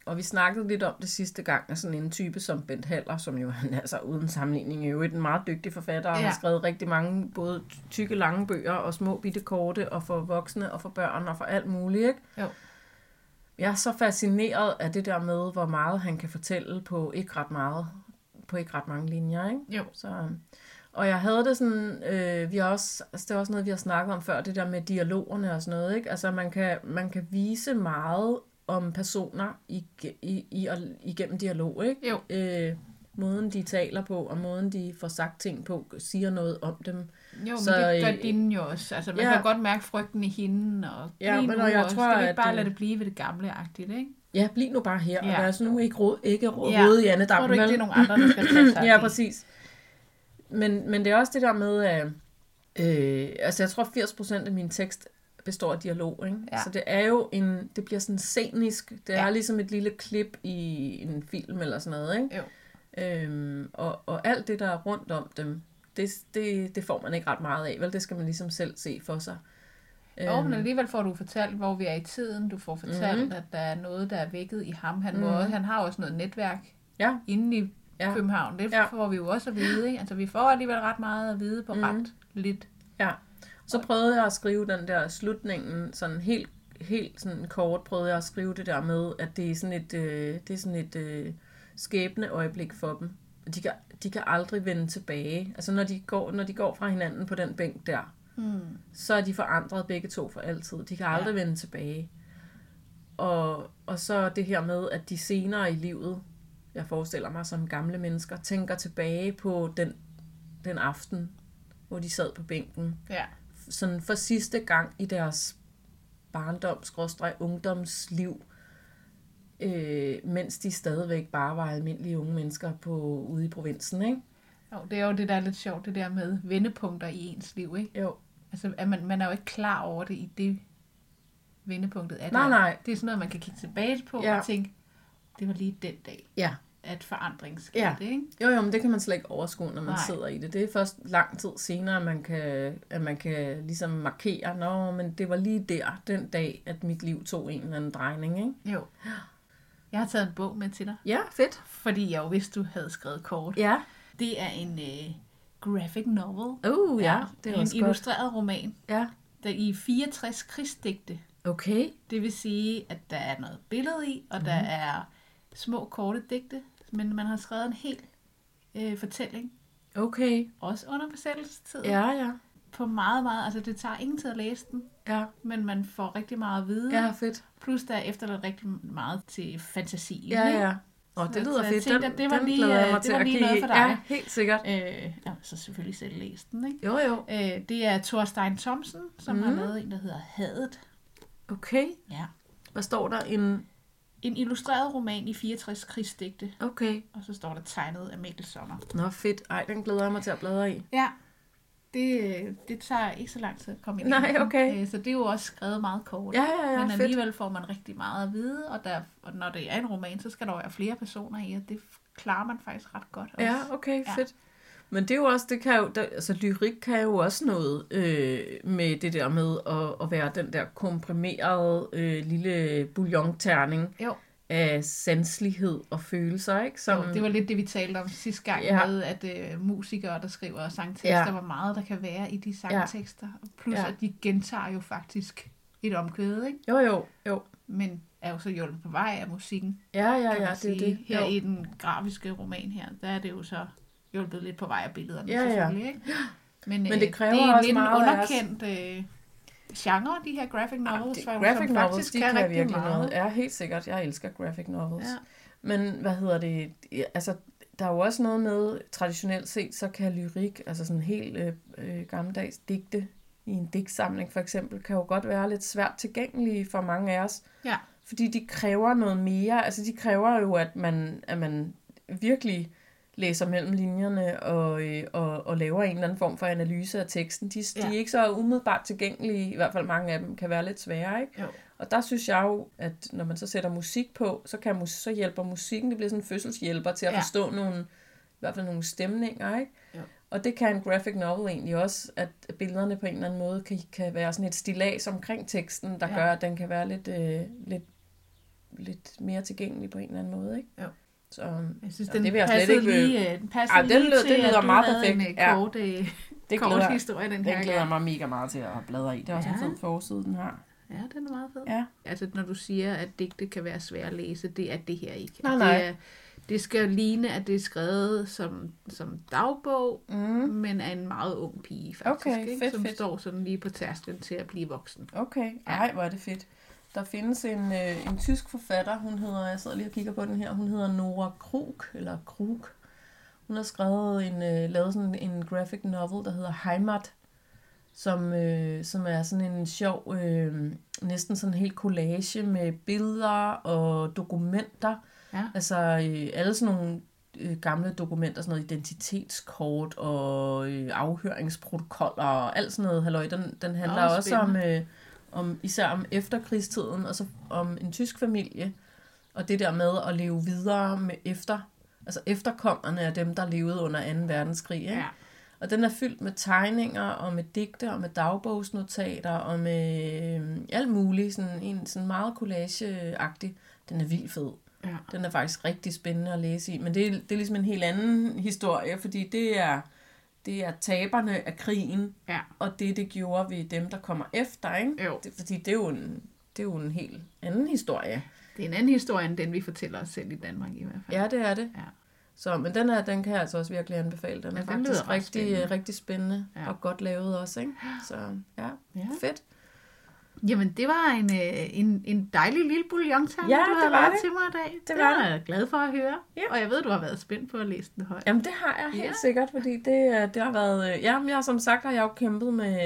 og vi snakkede lidt om det sidste gang, af sådan en type som Bent Haller, som jo altså uden sammenligning er jo en meget dygtig forfatter, og ja. har skrevet rigtig mange både tykke, lange bøger og små bitte korte, og for voksne og for børn og for alt muligt. Ikke? Jo jeg er så fascineret af det der med, hvor meget han kan fortælle på ikke ret meget, på ikke ret mange linjer, ikke? Jo. Så, og jeg havde det sådan, øh, vi har også, altså det er også noget, vi har snakket om før, det der med dialogerne og sådan noget, ikke? Altså man kan, man kan vise meget om personer i, i, i, igennem dialog, ikke? Jo. Øh, måden de taler på, og måden de får sagt ting på, siger noget om dem. Jo, så, men det gør øh, din jo også. Altså, man ja. kan godt mærke frygten i hende, og ja, men og jeg også. tror, Skal vi ikke bare at, lade det blive ved det gamle-agtigt, ikke? Ja, bliv nu bare her, ja. og lad os nu ikke råd, ikke råd ja. i Anne Tror du ikke, det er nogle andre, der skal tage sig Ja, præcis. Men, men det er også det der med, at øh, altså jeg tror 80% af min tekst består af dialog, ikke? Ja. Så det er jo en, det bliver sådan scenisk, det ja. er ligesom et lille klip i en film eller sådan noget, ikke? Jo. Øhm, og, og alt det, der er rundt om dem, det, det, det får man ikke ret meget af, vel? Det skal man ligesom selv se for sig. Jo, men øhm. alligevel får du fortalt, hvor vi er i tiden. Du får fortalt, mm-hmm. at der er noget, der er vækket i ham. Han, mm-hmm. må, mhm. han har også noget netværk ja. inde i ja. København. Det ja. får vi jo også at vide. Ikke? Altså, vi får alligevel ret meget at vide på mm-hmm. ret lidt. Ja. Så prøvede jeg at skrive den der slutningen, sådan helt, helt sådan kort prøvede jeg at skrive det der med, at det er sådan et, øh, det er sådan et øh, skæbne øjeblik for dem. De kan, de kan aldrig vende tilbage. Altså når de går, når de går fra hinanden på den bænk der, hmm. så er de forandret begge to for altid. De kan aldrig ja. vende tilbage. Og, og så det her med, at de senere i livet, jeg forestiller mig som gamle mennesker, tænker tilbage på den, den aften, hvor de sad på bænken. Ja. Sådan for sidste gang i deres barndoms, ungdomsliv, øh, mens de stadigvæk bare var almindelige unge mennesker på, ude i provinsen, ikke? Jo, det er jo det, der er lidt sjovt, det der med vendepunkter i ens liv, ikke? Jo. Altså, at man, man er jo ikke klar over det i det vendepunktet. Er Nej, det, nej. Det er sådan noget, man kan kigge tilbage på Ja. og tænke, det var lige den dag, Ja. at forandring skete, Ja. ikke? Jo, jo, men det kan man slet ikke overskue, når man Nej. Sidder i det. Det er først lang tid senere, man kan, at man kan ligesom markere, nå, men det var lige der, den dag, at mit liv tog en eller anden drejning, ikke? Jo. Jeg har taget en bog med til dig, Ja, fedt. fordi jeg jo vidste, du havde skrevet kort. Ja. Det er en øh, graphic novel. Uh, ja, det er en også godt. illustreret roman, Ja. der i 64 krigsdigte. Okay. Det vil sige, at der er noget billede i, og Mhm. der er små korte digte, men man har skrevet en hel øh, fortælling, Okay. også under besættelsestiden, Ja, ja. På meget, meget, altså det tager ingen tid at læse den, Ja, men man får rigtig meget at vide, ja fedt. plus der er efterladt rigtig meget til fantasien. Ja, ikke? ja. Og det lyder så fedt. tænkte, den, det var den lige, jeg øh, mig det til var at lige noget for dig. Ja, helt sikkert. Øh, har så selvfølgelig selv læst den, ikke? Jo, jo. Øh, det er Thorstein Thomsen, som har Mhm. lavet en, der hedder Hadet. Okay. Ja. Hvad står der? En... En illustreret roman i 64 krigsdigte, Okay. og så står der tegnet af Mikkel Sommer. Nå, fedt. Ej, den glæder jeg mig til at bladre i. Ja, det, det tager ikke så lang tid at komme ind. Nej, okay. Øh, Så det er jo også skrevet meget kort. Ja, ja, ja, Men fedt. alligevel får man rigtig meget at vide, og, der, og når det er en roman, så skal der jo være flere personer i, og det klarer man faktisk ret godt også. Ja, okay, Ja. fedt. Men det er jo også, det kan jo, der, altså lyrik kan jo også noget øh, med det der med at, at være den der komprimerede øh, lille bouillonterning Jo, af sanslighed og følelser, ikke? Som, jo, det var lidt det, vi talte om sidste gang Ja. ja. med, at øh, musikere, der skriver sangtekster, Ja. ja. hvor meget der kan være i de sangtekster. Ja. Plus, Ja. ja. at de gentager jo faktisk et omkvæde, ikke? Jo, jo, jo. men er jo så hjulpet på vej af musikken. Ja, ja, ja, det er det. Her Jo. i den grafiske roman her, der er det jo så hjulpet lidt på vej af billederne, Ja, ja. selvfølgelig. Ikke? Men, Men øh, det kræver det er også lidt meget en underkendt øh, genre, de her graphic novels, det, som graphic novels, faktisk de kan, kan rigtig virkelig meget. noget. Ja, helt sikkert. Jeg elsker graphic novels. Ja. Men hvad hedder det? Ja, Altså, der er jo også noget med, traditionelt set, så kan lyrik, altså sådan helt øh, øh, gammeldags digte i en digtsamling for eksempel, kan jo godt være lidt svært tilgængelige for mange af os. Ja. Fordi de kræver noget mere. Altså, de kræver jo, at man, at man virkelig læser mellem linjerne og, øh, og, og laver en eller anden form for analyse af teksten. De, ja. Ja. de er ikke så umiddelbart tilgængelige, i hvert fald mange af dem kan være lidt svære, ikke? Jo. Og der synes jeg jo, at når man så sætter musik på, så, kan mus- så hjælper musikken, det bliver sådan en fødselshjælper til at ja. Ja. forstå nogle, i hvert fald nogle stemninger, ikke? Jo. Og det kan en graphic novel egentlig også, at billederne på en eller anden måde kan, kan være sådan et stilas omkring teksten, der ja. Ja. gør, at den kan være lidt, øh, lidt, lidt mere tilgængelig på en eller anden måde, ikke? Jo. Så, Jeg synes, Ja, den det vil jeg slet ikke- lige, øh, den passede Ej, den lige lyder- til, det lyder meget perfekt. en øh, Ja. kort, øh, det kort glæder, historie, den den her glæder gang. mig mega meget til at bladre i. Det er også ja. en Ja. fed forside, den har. Ja, den er meget fed. Ja. Altså, når du siger, at digte kan være svære at læse, det er det her ikke. Nej, nej. Det, er, det skal ligne, at det er skrevet som, som dagbog, Mm. men af en meget ung pige, faktisk. Okay, ikke? fedt, som fedt. står sådan lige på tærsklen til at blive voksen. Okay, ej, hvor er det fedt. Der findes en, øh, en tysk forfatter, hun hedder, jeg sidder lige og kigger på den her, hun hedder Nora Krug, eller Krug. Hun har skrevet en, øh, lavet sådan en graphic novel, der hedder Heimat, som, øh, som er sådan en sjov, øh, næsten sådan en helt collage med billeder og dokumenter. Ja. Altså øh, alle sådan nogle øh, gamle dokumenter, sådan noget identitetskort og øh, afhøringsprotokoller og alt sådan noget. Halløj, den, den handler også om, øh, om, især om efterkrigstiden, og så om en tysk familie, og det der med at leve videre med efter, altså efterkommerne af dem, der levede under 2. verdenskrig. Ikke? Ja. Og den er fyldt med tegninger, og med digte, og med dagbogsnotater, og med øh, alt muligt. Sådan en sådan meget collageagtig. Den er vildt fed. Ja. Den er faktisk rigtig spændende at læse i. Men det det er ligesom en helt anden historie, fordi det er, det er taberne af krigen, Ja. og det, det gjorde ved dem, der kommer efter. Ikke? Jo. Det, fordi det er, jo en, det er jo en helt anden historie. Det er en anden historie, end den vi fortæller os selv i Danmark i hvert fald. Ja, det er det. Ja. Så, men den, er, den kan jeg altså også virkelig anbefale. Den er Ja, den faktisk ret rigtig, spændende. rigtig spændende Ja. og godt lavet også. Ikke? Så ja, Ja. fedt. Jamen, det var en, øh, en, en dejlig lille bouillon Ja, du har lavet det. til mig i dag. Det, Det var jeg glad for at høre. Ja. Og jeg ved, du har været spændt på at læse den højt. Jamen det har jeg helt Ja. sikkert, fordi det, øh, det har været... øh, Ja, men jeg som sagt har jeg jo kæmpet med,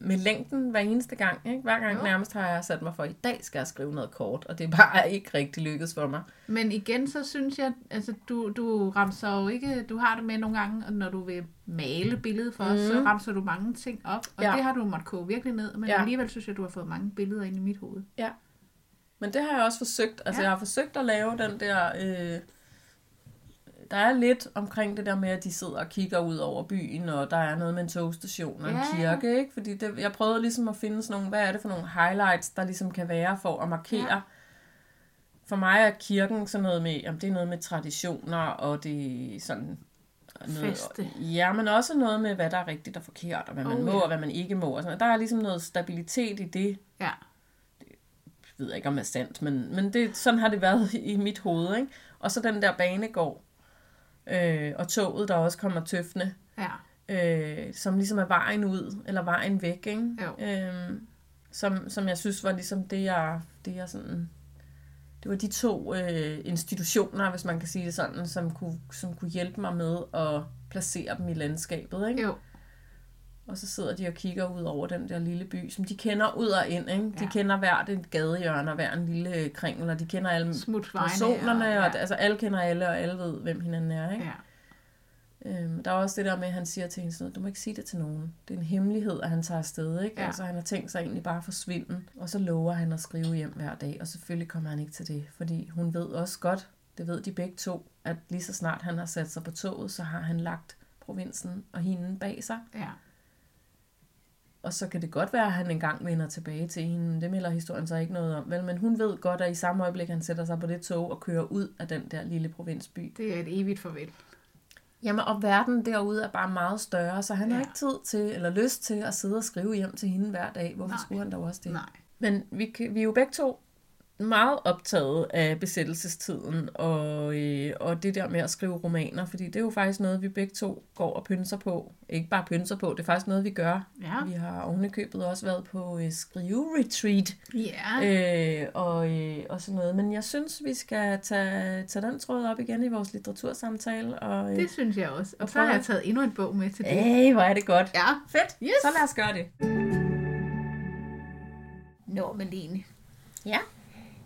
med længden hver eneste gang. Ikke? Hver gang Jo. nærmest har jeg sat mig for, at i dag skal jeg skrive noget kort, og det er bare ikke rigtig lykkedes for mig. Men igen, så synes jeg, altså du, du ramser jo ikke, du har det med nogle gange, når du vil male billedet for os, så Mhm. ramser du mange ting op, og Ja. det har du måttet koge virkelig ned, men Ja. alligevel synes jeg, du har fået mange billeder ind i mit hoved. Men det har jeg også forsøgt. Altså Ja. ja. jeg har forsøgt at lave den der... Øh, der er lidt omkring det der med, at de sidder og kigger ud over byen, og der er noget med en togstation og en Ja, ja. kirke, ikke? Fordi det, jeg prøvede ligesom at finde sådan nogle, hvad er det for nogle highlights, der ligesom kan være for at markere. Ja. Ja. For mig er kirken sådan noget med, jamen det er noget med traditioner, og det er sådan noget, Feste. Ja, men også noget med, hvad der er rigtigt og forkert, og hvad man Oh, må, ja. og hvad man ikke må. Og sådan. Der er ligesom noget stabilitet i det, Ja. jeg ved ikke, om det er sandt, men, men det, sådan har det været i mit hoved. Ikke? Og så den der banegård, øh, og toget, der også kommer tøffende, Ja. øh, som ligesom er vejen ud, eller vejen væk. Ikke? Jo. Øh, som, som jeg synes var ligesom det, jeg, det jeg sådan... Det var de to øh, institutioner, hvis man kan sige det sådan, som kunne, som kunne hjælpe mig med at placere dem i landskabet. Ikke? Jo. Og så sidder de og kigger ud over den der lille by, som de kender ud og ind. Ikke? De Ja. kender hvert et gadehjørne og hver en lille kringel, og de kender alle personerne, og, ja. og altså alle kender alle, og alle ved, hvem hinanden er. Ikke? ja. Øhm, der er også det der med, at han siger til hende sådan noget, du må ikke sige det til nogen. Det er en hemmelighed, at han tager afsted. Ikke? Ja. Altså, han har tænkt sig egentlig bare at forsvinde, og så lover han at skrive hjem hver dag, og selvfølgelig kommer han ikke til det, fordi hun ved også godt, det ved de begge to, at lige så snart han har sat sig på toget, så har han lagt provinsen og hende bag sig. ja. Og så kan det godt være, at han engang vender tilbage til hende. Det melder historien så ikke noget om. Vel, men hun ved godt, at i samme øjeblik, han sætter sig på det tog og kører ud af den der lille provinsby. Det er et evigt farvel. Jamen, og verden derude er bare meget større, så han ja. Har ikke tid til, eller lyst til at sidde og skrive hjem til hende hver dag. Hvorfor Nej. Skulle han dog også det? Nej. Men vi, vi er jo begge to meget optaget af besættelsestiden og, øh, og det der med at skrive romaner, fordi det er jo faktisk noget, vi begge to går og pynser på. Ikke bare pynser på, det er faktisk noget, vi gør. Ja. Vi har ovenikøbet også været på øh, skrive-retreat Ja. øh, og, øh, og sådan noget. Men jeg synes, vi skal tage, tage den tråd op igen i vores litteratursamtale. Og, øh, Det synes jeg også. Og Og så har jeg taget endnu en bog med til det. Ej, hvor er det godt. Ja. Fedt. Yes. Så lad os gøre det. Nå, Malene. Ja.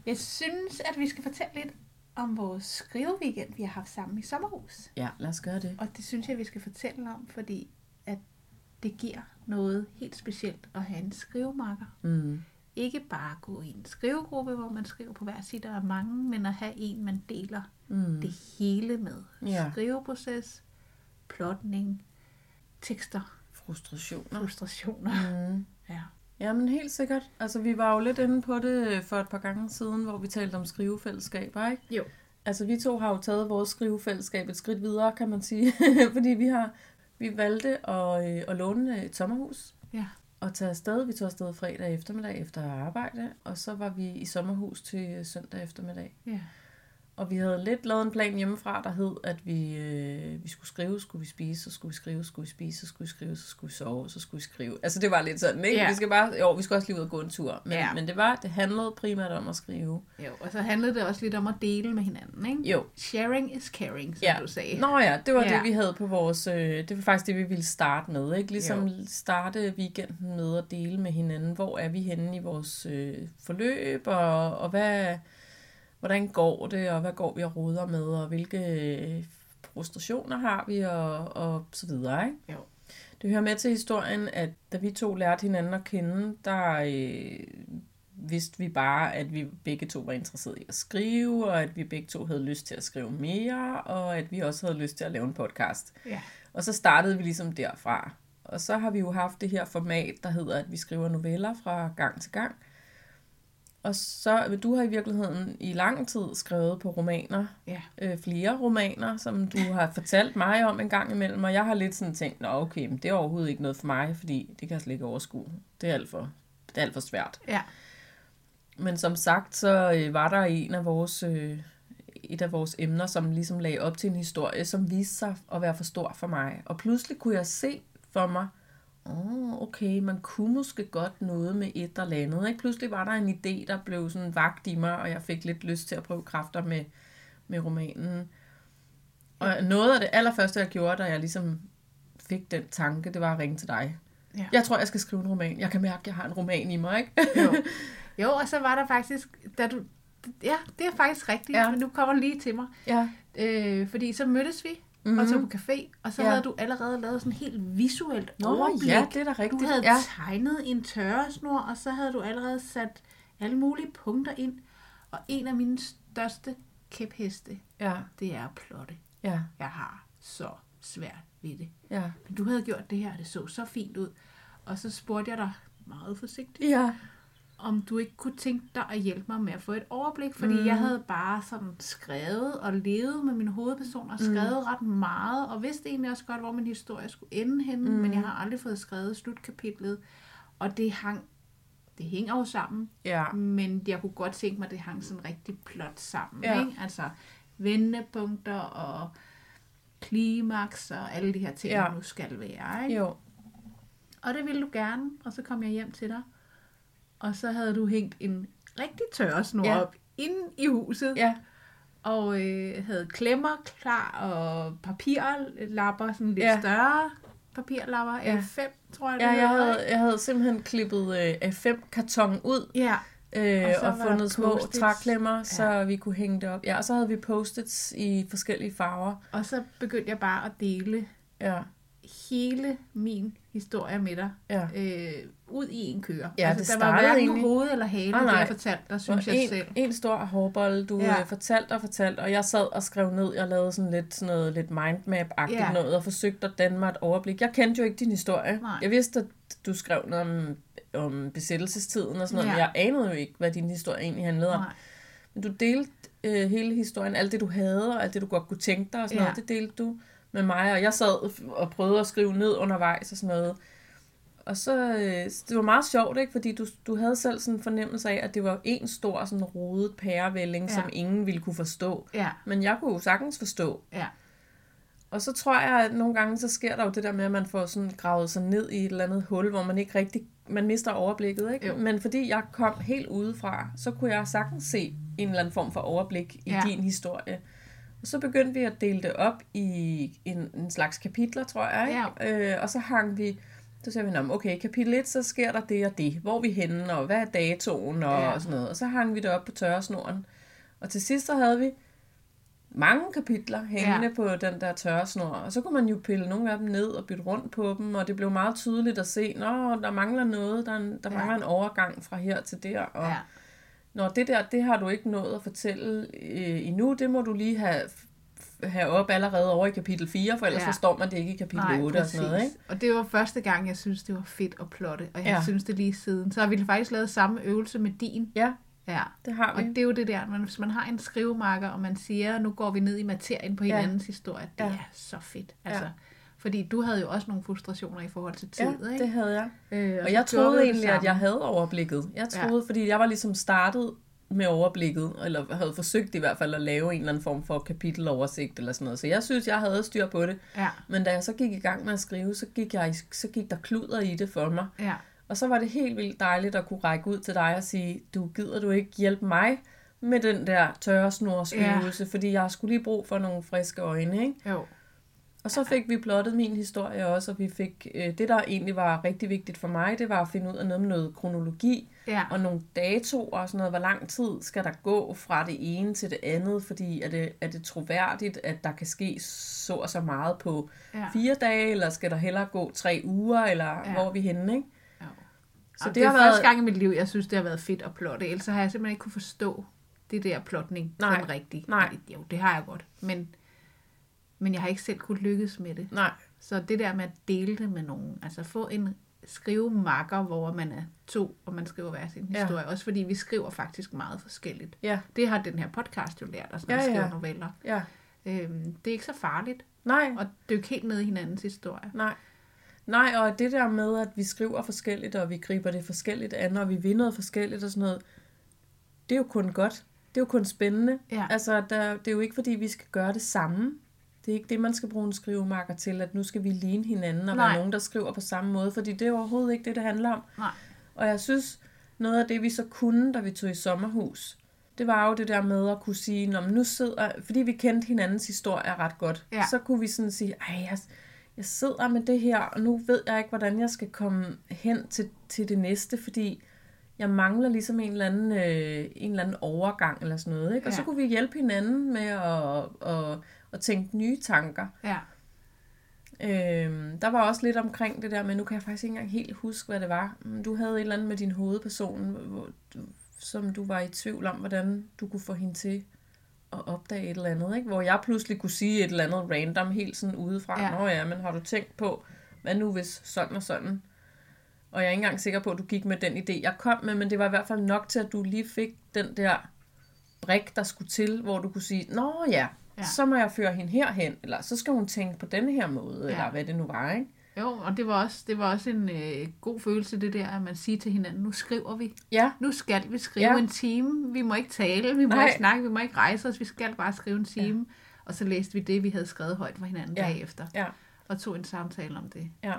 Jeg synes, at vi skal fortælle lidt om vores skriveweekend, vi har haft sammen i sommerhus. Ja, lad os gøre det. Og det synes jeg, vi skal fortælle om, fordi at det giver noget helt specielt at have en skrivemarker. Mm. Ikke bare gå i en skrivegruppe, hvor man skriver på hver sit og er mange, men at have en, man deler Mm. det hele med. Ja. Skriveproces, plotning, tekster, Frustrationer. frustrationer. Mm. Ja. Jamen helt sikkert. Altså vi var jo lidt inde på det for et par gange siden, hvor vi talte om skrivefællesskaber, ikke? Jo. Altså vi to har jo taget vores skrivefællesskab et skridt videre, kan man sige. Fordi vi har vi valgte at, øh, at låne et sommerhus Ja. og tage afsted. Vi tog afsted fredag eftermiddag efter arbejde, og så var vi i sommerhus til søndag eftermiddag. Ja. Og vi havde lidt lavet en plan hjemmefra, der hed, at vi, øh, vi skulle skrive, skulle vi spise, så skulle vi skrive, skulle vi spise, så skulle vi skrive, så skulle vi sove, så skulle vi skrive. Altså det var lidt sådan, ikke? Ja. Vi skal bare, jo, vi skal også lige ud og gå en tur. Men, Ja. men det var, det handlede primært om at skrive. Jo, og så handlede det også lidt om at dele med hinanden, ikke? Jo. Sharing is caring, som Ja. du sagde. Nå ja, det var Ja. det, vi havde på vores, øh, det var faktisk det, vi ville starte med, ikke? Ligesom Jo. starte weekenden med at dele med hinanden, hvor er vi henne i vores øh, forløb, og, og hvad, hvordan går det, og hvad går vi og roder med, og hvilke øh, frustrationer har vi, og, og så videre, ikke? Jo. Det hører med til historien, at da vi to lærte hinanden at kende, der øh, vidste vi bare, at vi begge to var interesserede i at skrive, og at vi begge to havde lyst til at skrive mere, og at vi også havde lyst til at lave en podcast. Ja. Og så startede vi ligesom derfra. Og så har vi jo haft det her format, der hedder, at vi skriver noveller fra gang til gang. Og så, du har i virkeligheden i lang tid skrevet på romaner, Ja. øh, flere romaner, som du har fortalt mig om en gang imellem, og jeg har lidt sådan tænkt, nå okay, men det er overhovedet ikke noget for mig, fordi det kan jeg slet ikke overskue. Det er alt for, det er alt for svært. Ja. Men som sagt, så øh, var der en af vores, øh, et af vores emner, som ligesom lagde op til en historie, som viste sig at være for stor for mig. Og pludselig kunne jeg se for mig, oh, okay, man kunne måske godt noget med et eller andet. Ikke? Pludselig var der en idé, der blev sådan vagt i mig, og jeg fik lidt lyst til at prøve kræfter med, med romanen. Og noget af det allerførste, jeg gjorde, da jeg ligesom fik den tanke, det var at ringe til dig. Ja. Jeg tror, jeg skal skrive en roman. Jeg kan mærke, at jeg har en roman i mig, ikke? Jo. jo, og så var der faktisk, da du, ja, det er faktisk rigtigt, Ja. men nu kommer lige til mig. ja. Øh, fordi så mødtes vi. Mm-hmm. og tog på café, og så Ja. havde du allerede lavet sådan helt visuelt Nå, overblik. ja, det er da rigtigt. Du havde ja. tegnet en tørresnor, og så havde du allerede sat alle mulige punkter ind. Og en af mine største kæpheste, Ja, det er at plotte. ja, Jeg har så svært ved det. ja. Men du havde gjort det her, og det så så fint ud. Og så spurgte jeg dig meget forsigtigt, Ja, om du ikke kunne tænke dig at hjælpe mig med at få et overblik, fordi mm. jeg havde bare sådan skrevet og levet med min hovedperson og skrevet mm. ret meget, og vidste egentlig også godt, hvor min historie skulle ende henne, mm. men jeg har aldrig fået skrevet slutkapitlet, og det hang, det hænger jo sammen, ja. men jeg kunne godt tænke mig, at det hang sådan rigtig plot sammen, Ja. ikke? Altså vendepunkter og klimaks og alle de her ting, Ja. ja. nu skal være, ikke? Jo. Og det ville du gerne, og så kom jeg hjem til dig. Og så havde du hængt en rigtig tørresnor Ja. op inde i huset. Ja, Og øh, havde klemmer klar og papirlapper, sådan lidt Ja. større papirlapper. Ja. Ja. F5, tror jeg, det ja jeg, havde, jeg havde simpelthen klippet øh, A5-karton ud Ja, øh, Og og, fundet små træklemmer, ja. så vi kunne hænge det op. Ja, og så havde vi post-its i forskellige farver. og så begyndte jeg bare at dele Ja, hele min historie med dig ja. øh, ud i en køre. Ja, altså, det der var hverken egentlig- hoved eller hale, Nej, det jeg fortalte dig, synes jeg en, selv. en stor hårbold, du ja. Øh, fortalte og fortalte, og jeg sad og skrev ned, jeg lavede sådan lidt, sådan noget, lidt mindmap-agtigt Ja. noget, og forsøgte at danne mig et overblik. Jeg kendte jo ikke din historie. Nej. Jeg vidste, at du skrev noget om, om besættelsestiden og sådan noget, Ja. men jeg anede jo ikke, hvad din historie egentlig handlede om. Nej. Men du delte øh, hele historien, alt det du havde, og alt det du godt kunne tænke dig og sådan Ja. noget, det delte du med mig, og jeg sad og prøvede at skrive ned undervejs og sådan noget. Og så, øh, det var meget sjovt, ikke? fordi du, du havde selv sådan en fornemmelse af, at det var en stor sådan rodet pærevælling, ja. Ja. som ingen ville kunne forstå. Ja, Men jeg kunne jo sagtens forstå. ja. Og så tror jeg, at nogle gange så sker der jo det der med, at man får sådan gravet sig ned i et eller andet hul, hvor man ikke rigtig, man mister overblikket, ikke? Jo. Men fordi jeg kom helt udefra, så kunne jeg sagtens se en eller anden form for overblik i Ja. din historie. Og så begyndte vi at dele det op i en, en slags kapitler, tror jeg, ikke? Øh, og så hang vi, så sagde vi, "Nå, men okay, kapitel 1, så sker der det og det. Hvor er vi henne, og hvad er datoen, og, Ja. og sådan noget. Og så hang vi det op på tørresnoren. Og til sidst så havde vi mange kapitler hængende ja. på den der tørresnor, og så kunne man jo pille nogle af dem ned og bytte rundt på dem, og det blev meget tydeligt at se, når der mangler noget, der, er en- der Ja. mangler en overgang fra her til der, og ja. når det der, det har du ikke nået at fortælle øh, endnu, det må du lige have, have op allerede over i kapitel 4, for ellers ja. Ja. forstår man det ikke i kapitel Nej, 8 og sådan noget, ikke? Og det var første gang, jeg synes, det var fedt at plotte. Og jeg Ja. ja. synes det lige siden. Så har vi faktisk lavet samme øvelse med din. Ja, Ja. det har Og vi. det er jo det der, man, hvis man har en skrivemarker, og man siger, nu går vi ned i materien på Ja. hinandens historie, det Ja. er så fedt. Altså, Ja. Fordi du havde jo også nogle frustrationer i forhold til tid, Ja, ikke? det havde jeg. Øh, Og så jeg troede egentlig, at jeg havde overblikket. Jeg troede, ja. fordi jeg var ligesom startet med overblikket, eller havde forsøgt i hvert fald at lave en eller anden form for kapiteloversigt eller sådan noget. Så jeg synes, jeg havde styr på det. Ja, Men da jeg så gik i gang med at skrive, så gik, jeg, så gik der kluder i det for mig. ja, Og så var det helt vildt dejligt at kunne række ud til dig og sige, du gider du ikke hjælpe mig med den der tørresnorsøvelse, ja. fordi jeg skulle lige brug for nogle friske øjne, ikke? jo. Og så fik vi plottet min historie også, og vi fik, øh, det der egentlig var rigtig vigtigt for mig, det var at finde ud af noget med noget kronologi, Ja, og nogle datoer og sådan noget. Hvor lang tid skal der gå fra det ene til det andet? Fordi er det, er det troværdigt, at der kan ske så og så meget på ja. fire dage, eller skal der hellere gå tre uger, eller ja. Ja. hvor er vi henne, ikke? Jo. Så det det, er har første været- gang i mit liv, jeg synes, det har været fedt at plotte. Ellers har jeg simpelthen ikke kunne forstå det der plotning Nej, rigtigt. nej. Jo, det har jeg godt. Men, men jeg har ikke selv kunne lykkes med det. Nej, Så det der med at dele det med nogen, altså få en skrivemarker, hvor man er to, og man skriver hver sin Ja. historie. Også fordi vi skriver faktisk meget forskelligt. ja, Det har den her podcast jo lært os, når Ja, vi skriver ja. noveller. ja. Øhm, det er ikke så farligt Nej, at dykke helt ned i hinandens historie. nej. Nej, og det der med, at vi skriver forskelligt, og vi griber det forskelligt an, og vi vil noget forskelligt og sådan noget, det er jo kun godt. Det er jo kun spændende. Ja. Altså, der, det er jo ikke, fordi vi skal gøre det samme. Det er ikke det, man skal bruge en skrivemarker til, at nu skal vi ligne hinanden og Nej. være nogen, der skriver på samme måde, fordi det er overhovedet ikke det, det handler om. Nej. Og jeg synes, noget af det, vi så kunne, da vi tog i sommerhus, det var jo det der med at kunne sige, når nu sidder, fordi vi kendte hinandens historie ret godt, Ja. så kunne vi sådan sige, ej, jeg, jeg sidder med det her, og nu ved jeg ikke, hvordan jeg skal komme hen til, til det næste, fordi jeg mangler ligesom en eller anden, øh, en eller anden overgang eller sådan noget. Ikke? Og så kunne vi hjælpe hinanden med at, at, at tænke nye tanker. Ja. Øhm, der var også lidt omkring det der, men nu kan jeg faktisk ikke engang helt huske, hvad det var. Men Du havde et eller andet med din hovedperson, hvor som du var i tvivl om, hvordan du kunne få hende til at opdage et eller andet. Ikke? Hvor jeg pludselig kunne sige et eller andet random, helt sådan udefra. Ja. Nå ja, men har du tænkt på, hvad nu hvis sådan og sådan? Og jeg er ikke engang sikker på, at du gik med den idé, jeg kom med, men det var i hvert fald nok til, at du lige fik den der brik, der skulle til, hvor du kunne sige, nå ja, Ja. så må jeg føre hende herhen, eller så skal hun tænke på denne her måde, Ja. eller hvad det nu var, ikke? Jo, og det var også, det var også en øh, god følelse, det der, at man siger til hinanden, nu skriver vi. Ja, Nu skal vi skrive ja. En time. Vi må ikke tale, vi må Nej. ikke snakke, vi må ikke rejse os. Vi skal bare skrive en time. Ja. Og så læste vi det, vi havde skrevet højt for hinanden ja. Ja. bagefter. ja, Og tog en samtale om det. ja.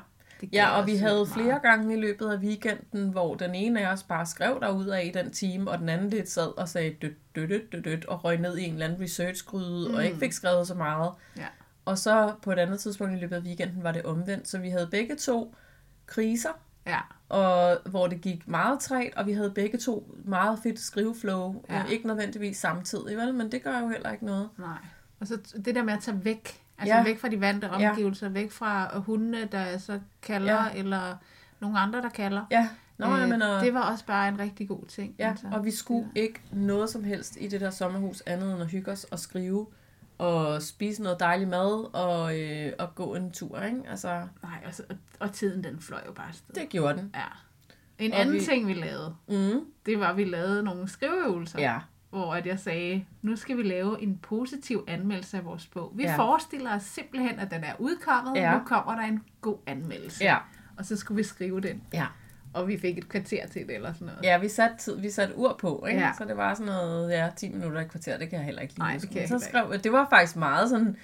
Det Ja, og vi havde meget. flere gange i løbet af weekenden, hvor den ene af os bare skrev derud af i den time, og den anden lidt sad og sagde dødt, dødt, dødt, dødt, og røg ned i en eller anden researchgryde, mm. og ikke fik skrevet så meget. Ja. Og så på et andet tidspunkt i løbet af weekenden var det omvendt, så vi havde begge to kriser, Ja, og hvor det gik meget træt, og vi havde begge to meget fedt skriveflow. Ja. Ikke nødvendigvis samtidig, vel? men det gør jo heller ikke noget. nej. Og så det der med at tage væk. Altså Ja. væk fra de vante omgivelser, væk fra hundene, der så kalder, Ja. eller nogle andre, der kalder. Ja, Nå, øh, men, og, Det var også bare en rigtig god ting. ja, altså. og vi skulle ikke noget som helst i det der sommerhus andet end at hygge os og skrive og spise noget dejlig mad og, øh, og gå en tur, ikke? Altså, Nej, altså, og, og tiden den fløj jo bare afsted. det gjorde den. Ja. En Og anden vi- ting, vi lavede, Mm. det var, at vi lavede nogle skriveøvelser. Ja, hvor at jeg sagde, nu skal vi lave en positiv anmeldelse af vores bog. Vi ja. Forestiller os simpelthen, at den er udkommet. Ja. Nu kommer der en god anmeldelse. ja, Og så skulle vi skrive den. ja. Og vi fik et kvarter til det eller sådan noget. Ja, vi satte tid, vi satte ur på, ikke? Ja. Så det var sådan noget, ja, 10 minutter i et kvarter, det kan jeg heller ikke lide. Nej, det kan jeg så skrev, det var faktisk meget sådan,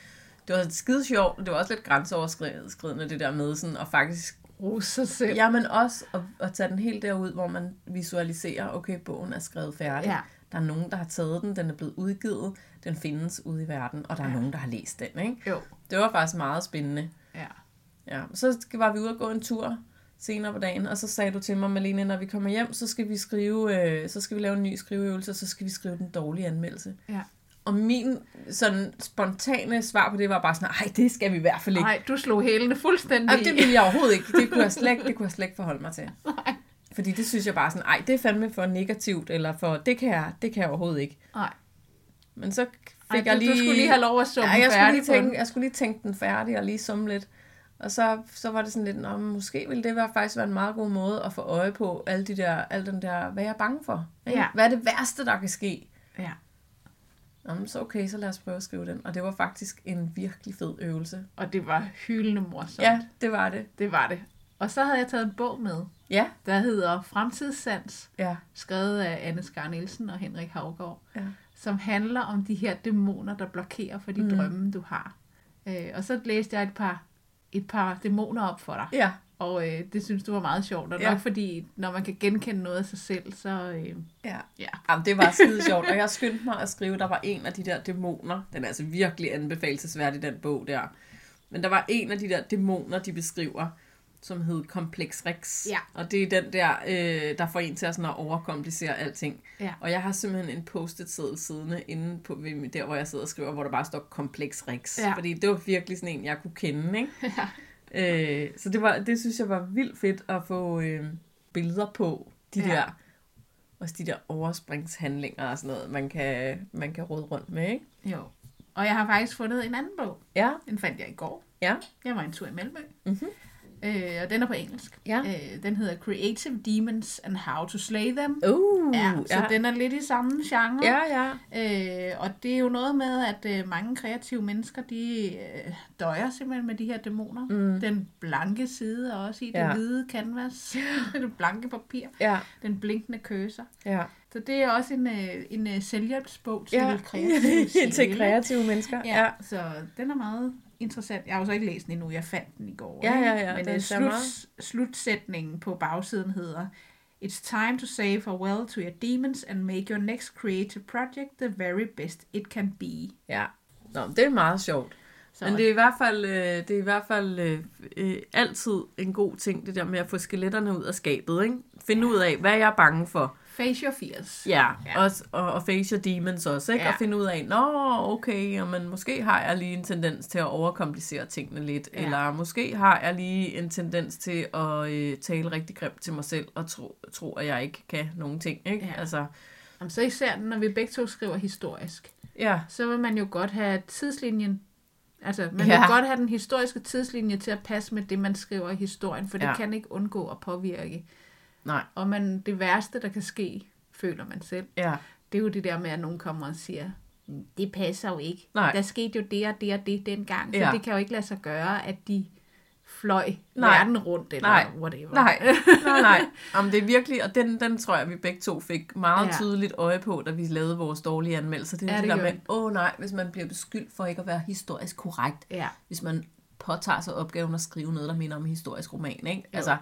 det var skide sjovt, det var også lidt grænseoverskridende, det der med sådan, og faktisk, Rose sig selv. ja, men også at, at tage den helt derud, hvor man visualiserer, okay, bogen er skrevet færdig. Ja. Der er nogen, der har taget den, den er blevet udgivet, den findes ude i verden, og der er Ja. nogen, der har læst den, ikke? Jo, Det var faktisk meget spændende. ja. Ja, så var vi ude og gå en tur senere på dagen, og så sagde du til mig, Malene, når vi kommer hjem, så skal vi skrive, øh, så skal vi lave en ny skriveøvelse, og så skal vi skrive den dårlige anmeldelse. Ja. Og min sådan spontane svar på det var bare sådan, nej, det skal vi i hvert fald ikke. Nej, du slog hælene fuldstændig Jamen, det ville jeg overhovedet ikke. Det kunne jeg slet, det kunne jeg slet ikke forholde mig til. Nej. Fordi det synes jeg bare sådan, nej, det er fandme for negativt, eller for, det kan jeg, det kan jeg overhovedet ikke. Nej. Men så fik Ej, jeg lige... du skulle lige have lov at summe Ja, jeg skulle, lige tænke, jeg skulle lige tænke den færdig og lige summe lidt. Og så, så var det sådan lidt, Nå, måske ville det være, faktisk være en meget god måde at få øje på alle de der, al den der, hvad jeg er bange for. Ikke? Ja. Hvad er det værste, der kan ske? Ja. Jamen, så okay, så lad os prøve at skrive den. Og det var faktisk en virkelig fed øvelse. Og det var hyldende morsomt. Ja, det var det. Det var det. Og så havde jeg taget en bog med, Ja, der hedder Fremtidssans, ja, skrevet af Anne Skar Nielsen og Henrik Havgaard. ja. som handler om de her dæmoner, der blokerer for de mm. Mm. drømme, du har. Øh, og så læste jeg et par, et par dæmoner op for dig, Ja, og øh, det synes du var meget sjovt, og Ja. nok fordi, når man kan genkende noget af sig selv, så øh, ja. ja. Jamen, det var skide sjovt, og jeg skyndte mig at skrive, der var en af de der dæmoner, den er altså virkelig anbefalesværdig, den bog der, men der var en af de der dæmoner, de beskriver, som hed Kompleks Rex. Ja. Og det er den der, øh, der får en til at, sådan at overkomplicere alting. Ja. Og jeg har simpelthen en post-it seddel siddende inde på, der, hvor jeg sidder og skriver, hvor der bare står Kompleks Rex. Ja. Fordi det var virkelig sådan en, jeg kunne kende, ikke? Øh, så det, var, det synes jeg var vildt fedt at få øh, billeder på, de Ja. ja. der, også de der overspringshandlinger og sådan noget, man kan, man kan råde rundt med, ikke? Jo. Og jeg har faktisk fundet en anden bog. Ja, Den fandt jeg i går. ja, Jeg var en tur i Malmø. Mhm. Øh, og den er på engelsk. Ja. Øh, den hedder Creative Demons and How to Slay Them. uh, Ja, så den er lidt i samme genre. ja, ja, Øh, og det er jo noget med, at øh, mange kreative mennesker, de øh, døjer simpelthen med de her dæmoner. Mm. Den blanke side er også i det Ja. hvide canvas, det blanke papir, ja, den blinkende cursor. ja, Så det er også en, øh, en øh, selvhjælpsbog til Ja, kreative til kreative mennesker. Ja, ja, så den er meget interessant. Jeg har jo så ikke læst den endnu, jeg fandt den i går. Ja, ja, ja, Men den øh, slut, slutsætningen på bagsiden hedder It's time to say farewell to your demons and make your next creative project the very best it can be. ja. Nå, det er meget sjovt. Så Men det er i hvert fald, øh, det er i hvert fald øh, øh, altid en god ting, det der med at få skeletterne ud af skabet. Ikke? Finde ud af, hvad jeg er bange for. Face your fears. Ja, Ja. Også, og, og face your demons også. Ikke? Ja. Og finde ud af, nå, okay, men måske har jeg lige en tendens til at overkomplicere tingene lidt. Ja. Eller måske har jeg lige en tendens til at øh, tale rigtig grimt til mig selv og tro, tro, at jeg ikke kan nogen ting. Ikke? Ja. Altså, Jamen, så især når vi begge to skriver historisk, ja, så vil man jo godt have tidslinjen, altså man Ja. vil godt have den historiske tidslinje til at passe med det, man skriver i historien, for det Ja. kan ikke undgå at påvirke. Nej, Og man, det værste, der kan ske, føler man selv, ja, det er jo det der med, at nogen kommer og siger, "Mm, det passer jo ikke. Nej. Der skete jo det og det og det dengang, så Ja. det kan jo ikke lade sig gøre, at de fløj Nej. verden rundt, eller Nej. whatever. nej, nej, nej. Jamen, det er virkelig, og den, den tror jeg, vi begge to fik meget Ja. tydeligt øje på, da vi lavede vores dårlige anmeldelser. Det er Ja, det, det der med, åh oh, nej, hvis man bliver beskyldt for ikke at være historisk korrekt, Ja, hvis man påtager sig opgaven at skrive noget, der minder om en historisk roman, ikke? Altså,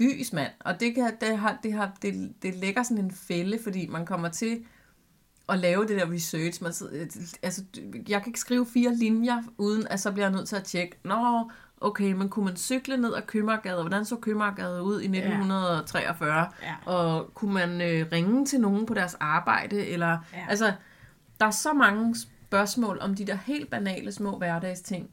gys mand. Og det, kan, det, har, det, har, det, det lægger sådan en fælde, fordi man kommer til at lave det der research. Man, sidder- altså, jeg kan ikke skrive fire linjer, uden at så bliver jeg nødt til at tjekke, nå, okay, men kunne man cykle ned ad Købmagergade? Hvordan så Købmagergade ud i 1943? Ja. Og kunne man øh, ringe til nogen på deres arbejde? Eller, Ja. Altså, der er så mange spørgsmål om de der helt banale små hverdagsting,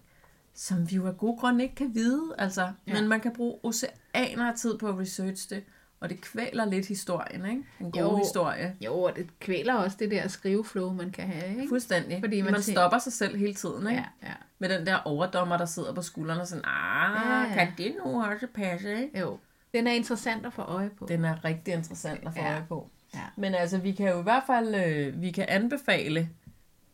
som vi jo af gode grunde ikke kan vide. Altså, ja. Men man kan bruge oceaner af tid på at researche det, og det kvæler lidt historien, ikke? En god Jo. historie. Jo, og det kvæler også det der skriveflow, man kan have, ikke? Fuldstændig. Fordi man man, tænker- stopper sig selv hele tiden, ikke? Ja, ja. Med den der overdommer, der sidder på skuldrene og sådan, ah, Ja, kan det nu også passe, ikke? Jo. Den er interessant at få øje på. Den er rigtig interessant at få Ja. øje på. Ja. Men altså, vi kan jo i hvert fald, øh, vi kan anbefale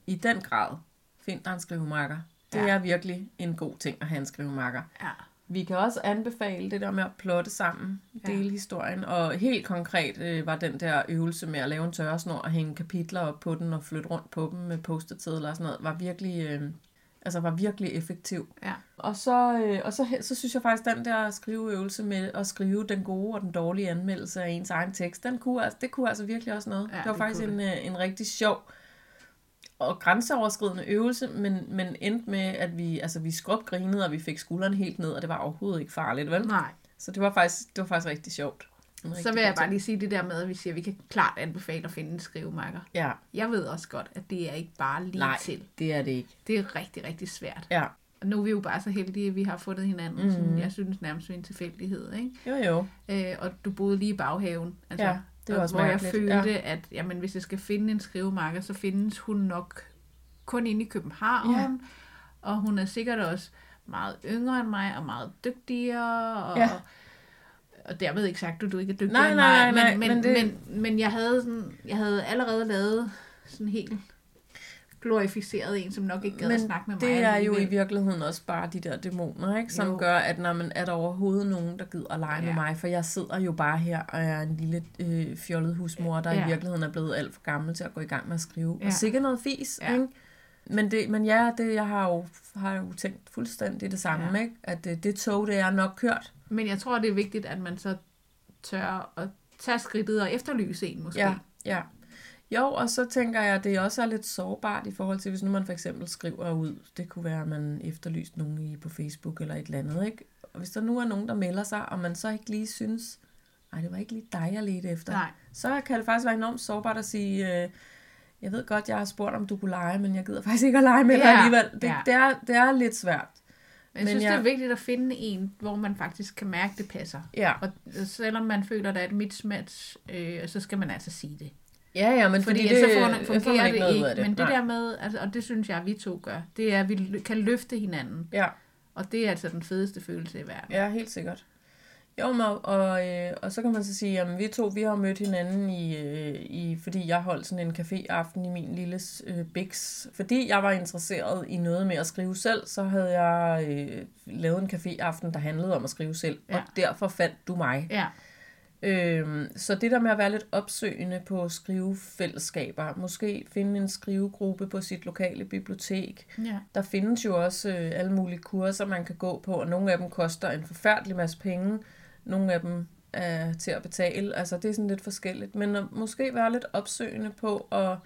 i den grad, find dig en skrivemarker. Det ja. er virkelig en god ting at have en skrivemarker. Ja. Vi kan også anbefale det der med at plotte sammen, Ja. dele historien. Og helt konkret øh, var den der øvelse med at lave en tørresnor og hænge kapitler op på den og flytte rundt på dem med post-it-sedler og sådan noget, var virkelig, øh, altså var virkelig effektiv. Ja. Og så, øh, og så, så synes jeg faktisk, den der skriveøvelse med at skrive den gode og den dårlige anmeldelse af ens egen tekst, den kunne, altså, det kunne altså virkelig også noget. Ja, det var det faktisk kunne en, øh, en rigtig sjov og grænseoverskridende øvelse, men, men endte med, at vi, altså, vi skrubgrinede, og vi fik skulderen helt ned, og det var overhovedet ikke farligt, vel? Nej. Så det var faktisk, det var faktisk rigtig sjovt. En Så rigtig vil jeg bare lige sige det der med, at vi siger, at vi kan klart anbefale at finde en skrivemarker. Ja, Jeg ved også godt, at det er ikke bare lige nej, til. det er det ikke. Det er rigtig, rigtig svært. Ja, Og nu er vi jo bare så heldige, at vi har fundet hinanden. Mm. Sådan, jeg synes nærmest ved en tilfældighed. Ikke? jo jo. Øh, og du boede lige i baghaven. Altså, Ja, det var og også Hvor mærkeligt, jeg følte, ja. at jamen, hvis jeg skal finde en skrivemarker, så findes hun nok kun inde i København. Ja. Og hun er sikkert også meget yngre end mig, og meget dygtigere. Og, Ja. og dermed ikke sagt, at du ikke er dygtigere Nej, end nej, mig. nej, men, nej, men, men det- men, men jeg, havde sådan, jeg havde allerede lavet sådan helt glorificeret en, som nok ikke gad at Men snakke med mig. det er jo i virkeligheden også bare de der dæmoner, ikke? som Jo. gør, at når man er der overhovedet nogen, der gider at lege Ja. med mig, for jeg sidder jo bare her og er en lille øh, fjollet husmor, der Ja. i virkeligheden er blevet alt for gammel til at gå i gang med at skrive. Ja. Og sikkert noget fis, Ja. ikke? Men, det, men ja, det, jeg har jo, har jo tænkt fuldstændig det samme, Ja. ja. ikke? at det, det tog, det er nok kørt. Men jeg tror, det er vigtigt, at man så tør at tage skridtet og efterlyse en måske. Ja, ja. Jo, og så tænker jeg, at det også er lidt sårbart i forhold til, hvis nu man for eksempel skriver ud, det kunne være, at man efterlyst nogen i på Facebook eller et eller andet, ikke? Og hvis der nu er nogen, der melder sig, og man så ikke lige synes, nej, det var ikke lige dig, jeg ledte efter, Nej. så kan det faktisk være enormt sårbart at sige, øh, jeg ved godt, jeg har spurgt, om du kunne lege, men jeg gider faktisk ikke at lege med dig Ja, alligevel. Det, ja. det, er, det er lidt svært. Men jeg Men synes, jeg- det er vigtigt at finde en, hvor man faktisk kan mærke, det passer. Ja, Og selvom man føler, der er et mismatch, øh, så skal man altså sige det. Ja, ja men Fordi, fordi, det, så får, får fungerer man det ud ikke. af Men det Nej. der med, altså, og det synes jeg, vi to gør, det er, at vi kan løfte hinanden. Ja. Og det er altså den fedeste følelse i verden. Ja, helt sikkert. Jo, men, og, øh, og så kan man så sige, at vi to vi har mødt hinanden, i, øh, i, fordi jeg holdt sådan en caféaften i min lille øh, Bix. Fordi jeg var interesseret i noget med at skrive selv, så havde jeg øh, lavet en caféaften, der handlede om at skrive selv. Ja. Og derfor fandt du mig. Ja, Øhm, så det der med at være lidt opsøgende på skrivefællesskaber, måske finde en skrivegruppe på sit lokale bibliotek. Ja. Der findes jo også øh, alle mulige kurser, man kan gå på, og nogle af dem koster en forfærdelig masse penge. Nogle af dem er til at betale. Altså det er sådan lidt forskelligt. Men at måske være lidt opsøgende på og,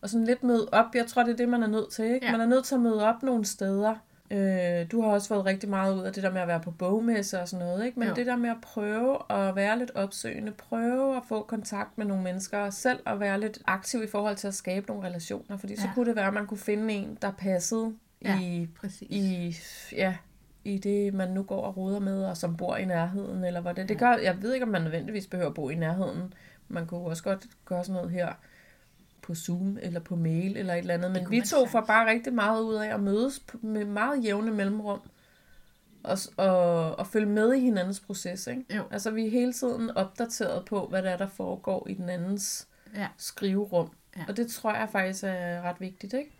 og sådan lidt møde op. Jeg tror, det er det, man er nødt til. Ikke? Ja. Man er nødt til at møde op nogle steder. Øh, du har også fået rigtig meget ud af det der med at være på bogmesse og sådan noget. Ikke? Men Jo. det der med at prøve at være lidt opsøgende, prøve at få kontakt med nogle mennesker, og selv at være lidt aktiv i forhold til at skabe nogle relationer. Fordi så Ja. kunne det være, at man kunne finde en, der passede Ja. i Præcis. i, ja, i det, man nu går og roder med, og som bor i nærheden, eller hvordan. Det gør, jeg ved ikke, om man nødvendigvis behøver at bo i nærheden. Man kunne også godt gøre sådan noget her på Zoom, eller på mail, eller et eller andet. Men vi to får bare rigtig meget ud af at mødes med meget jævne mellemrum, og, og, og følge med i hinandens proces. Ikke? Jo. Altså, vi er hele tiden opdateret på, hvad der er, der foregår i den andens Ja. skriverum. Ja. Og det tror jeg faktisk er ret vigtigt, ikke?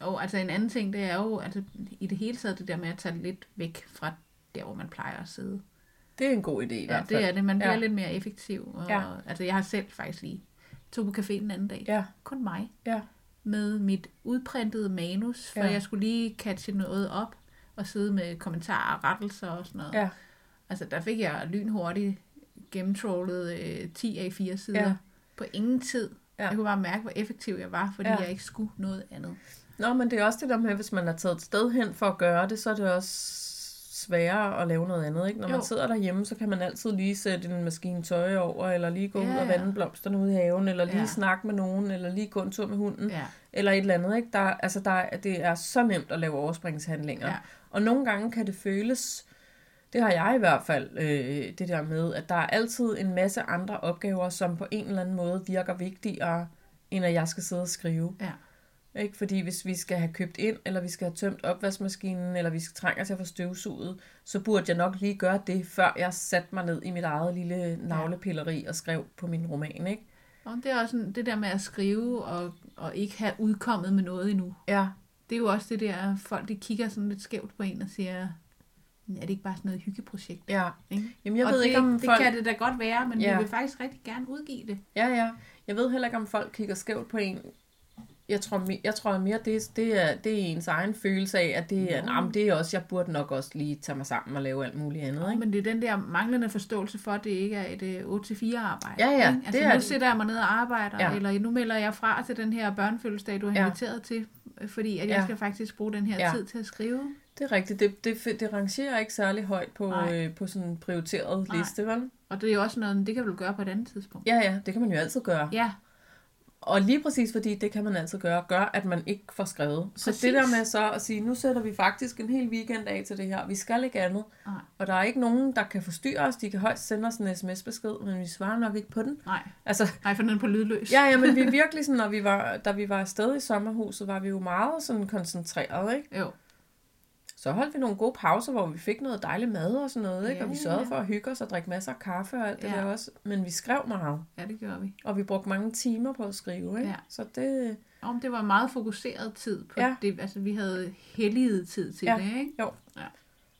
Og altså en anden ting, det er jo altså, i det hele taget det der med at tage lidt væk fra der, hvor man plejer at sidde. Det er en god idé i Ja, hvert fald. det er det. Man bliver Ja. lidt mere effektiv. Og, Ja. Altså jeg har selv faktisk lige tog på café den anden dag. Ja, Kun mig. ja, Med mit udprintede manus, for Ja. jeg skulle lige catche noget op og sidde med kommentarer og rettelser og sådan noget. ja. Altså der fik jeg lynhurtigt gennemtrollet øh, 10 af 4 sider Ja. på ingen tid. Ja. Jeg kunne bare mærke, hvor effektiv jeg var, fordi Ja. jeg ikke skulle noget andet. Nå, men det er også det der med, hvis man er taget et sted hen for at gøre det, så er det også sværere at lave noget andet. Ikke? Når jo. man sidder derhjemme, så kan man altid lige sætte en maskine tøj over, eller lige gå Ja, ud og ja. vande blomsterne ude i haven, eller lige Ja. snakke med nogen, eller lige gå en tur med hunden, Ja. eller et eller andet. Ikke? Der, altså, der, er- det er så nemt at lave overspringshandlinger. Ja. Og nogle gange kan det føles, det har jeg i hvert fald, øh, det der med, at der er altid en masse andre opgaver, som på en eller anden måde virker vigtigere, end at jeg skal sidde og skrive. Ja. Ikke? Fordi hvis vi skal have købt ind, eller vi skal have tømt opvaskemaskinen, eller vi skal trænger til at få støvsuget, så burde jeg nok lige gøre det, før jeg satte mig ned i mit eget lille navlepilleri og skrev på min roman. Ikke? Og det er også sådan, det der med at skrive og, og ikke have udkommet med noget endnu. Ja, Det er jo også det der, folk de kigger sådan lidt skævt på en og siger, er det ikke bare sådan noget hyggeprojekt? ja. Ikke? Jamen, jeg og ved det, ikke, om det folk... kan det da godt være, men Ja. vi vil faktisk rigtig gerne udgive det. Ja, ja. Jeg ved heller ikke, om folk kigger skævt på en. Jeg tror, jeg tror mere, det, det, er, det er ens egen følelse af, at det er, Nå. nah, men det er også, jeg burde nok også lige tage mig sammen og lave alt muligt andet. Ikke? men det er den der manglende forståelse for, at det ikke er et øh, 8-4 arbejde. Ja, ja, Ikke? Altså, det nu er- sætter jeg mig ned og arbejder, Ja. eller nu melder jeg fra til den her børnefødselsdag, du har Ja. inviteret til, øh, fordi at jeg Ja. skal faktisk bruge den her Ja. tid til at skrive. Det er rigtigt. Det, det, det rangerer ikke særlig højt på, Nej. øh, på sådan en prioriteret Nej. liste, vel? Og det er jo også noget, det kan du gøre på et andet tidspunkt. Ja, ja, det kan man jo altid gøre. Ja, Og lige præcis fordi det kan man altid gøre, gør, at man ikke får skrevet. Så Præcis. det der med så at sige, nu sætter vi faktisk en hel weekend af til det her, vi skal ikke andet. Nej. Og der er ikke nogen, der kan forstyrre os, de kan højst sende os en sms-besked, men vi svarer nok ikke på den. nej. Altså, Nej, for den er på lydløs. ja, ja, men vi virkelig sådan, når vi var, da vi var afsted i sommerhuset, var vi jo meget sådan koncentreret, ikke? Jo, Så holdt vi nogle gode pauser, hvor vi fik noget dejlig mad og sådan noget, ikke? Ja, og vi sørgede ja. for at hygge os og drikke masser af kaffe og alt det Ja. der også. Men vi skrev meget, ja, det gør vi. og vi brugte mange timer på at skrive, ikke? Ja. Så det, Om det var meget fokuseret tid på Ja. det. Altså, vi havde helliget tid til Ja. det, ikke? Jo. Ja.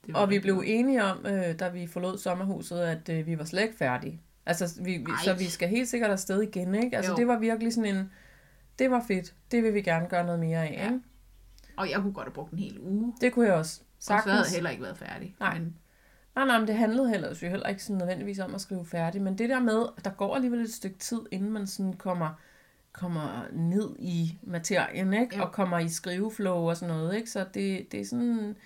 Det Og vi blev godt. enige om, øh, da vi forlod sommerhuset, at øh, vi var slet ikke færdige. Altså, vi, vi, Ej. så vi skal helt sikkert afsted igen, ikke? Altså, Jo. det var virkelig sådan en... Det var fedt. Det vil vi gerne gøre noget mere af, Ja. ikke? Og jeg kunne godt have brugt en hel uge. Det kunne jeg også. Og så havde Sagtens. jeg heller ikke været færdig. Nej. Men, Nej, nej, men det handlede heller, jo heller ikke sådan nødvendigvis om at skrive færdig. Men det der med, at der går alligevel et stykke tid, inden man sådan kommer, kommer ned i materien, ikke? Jo. Og kommer i skriveflow og sådan noget, ikke? Så det, det er sådan...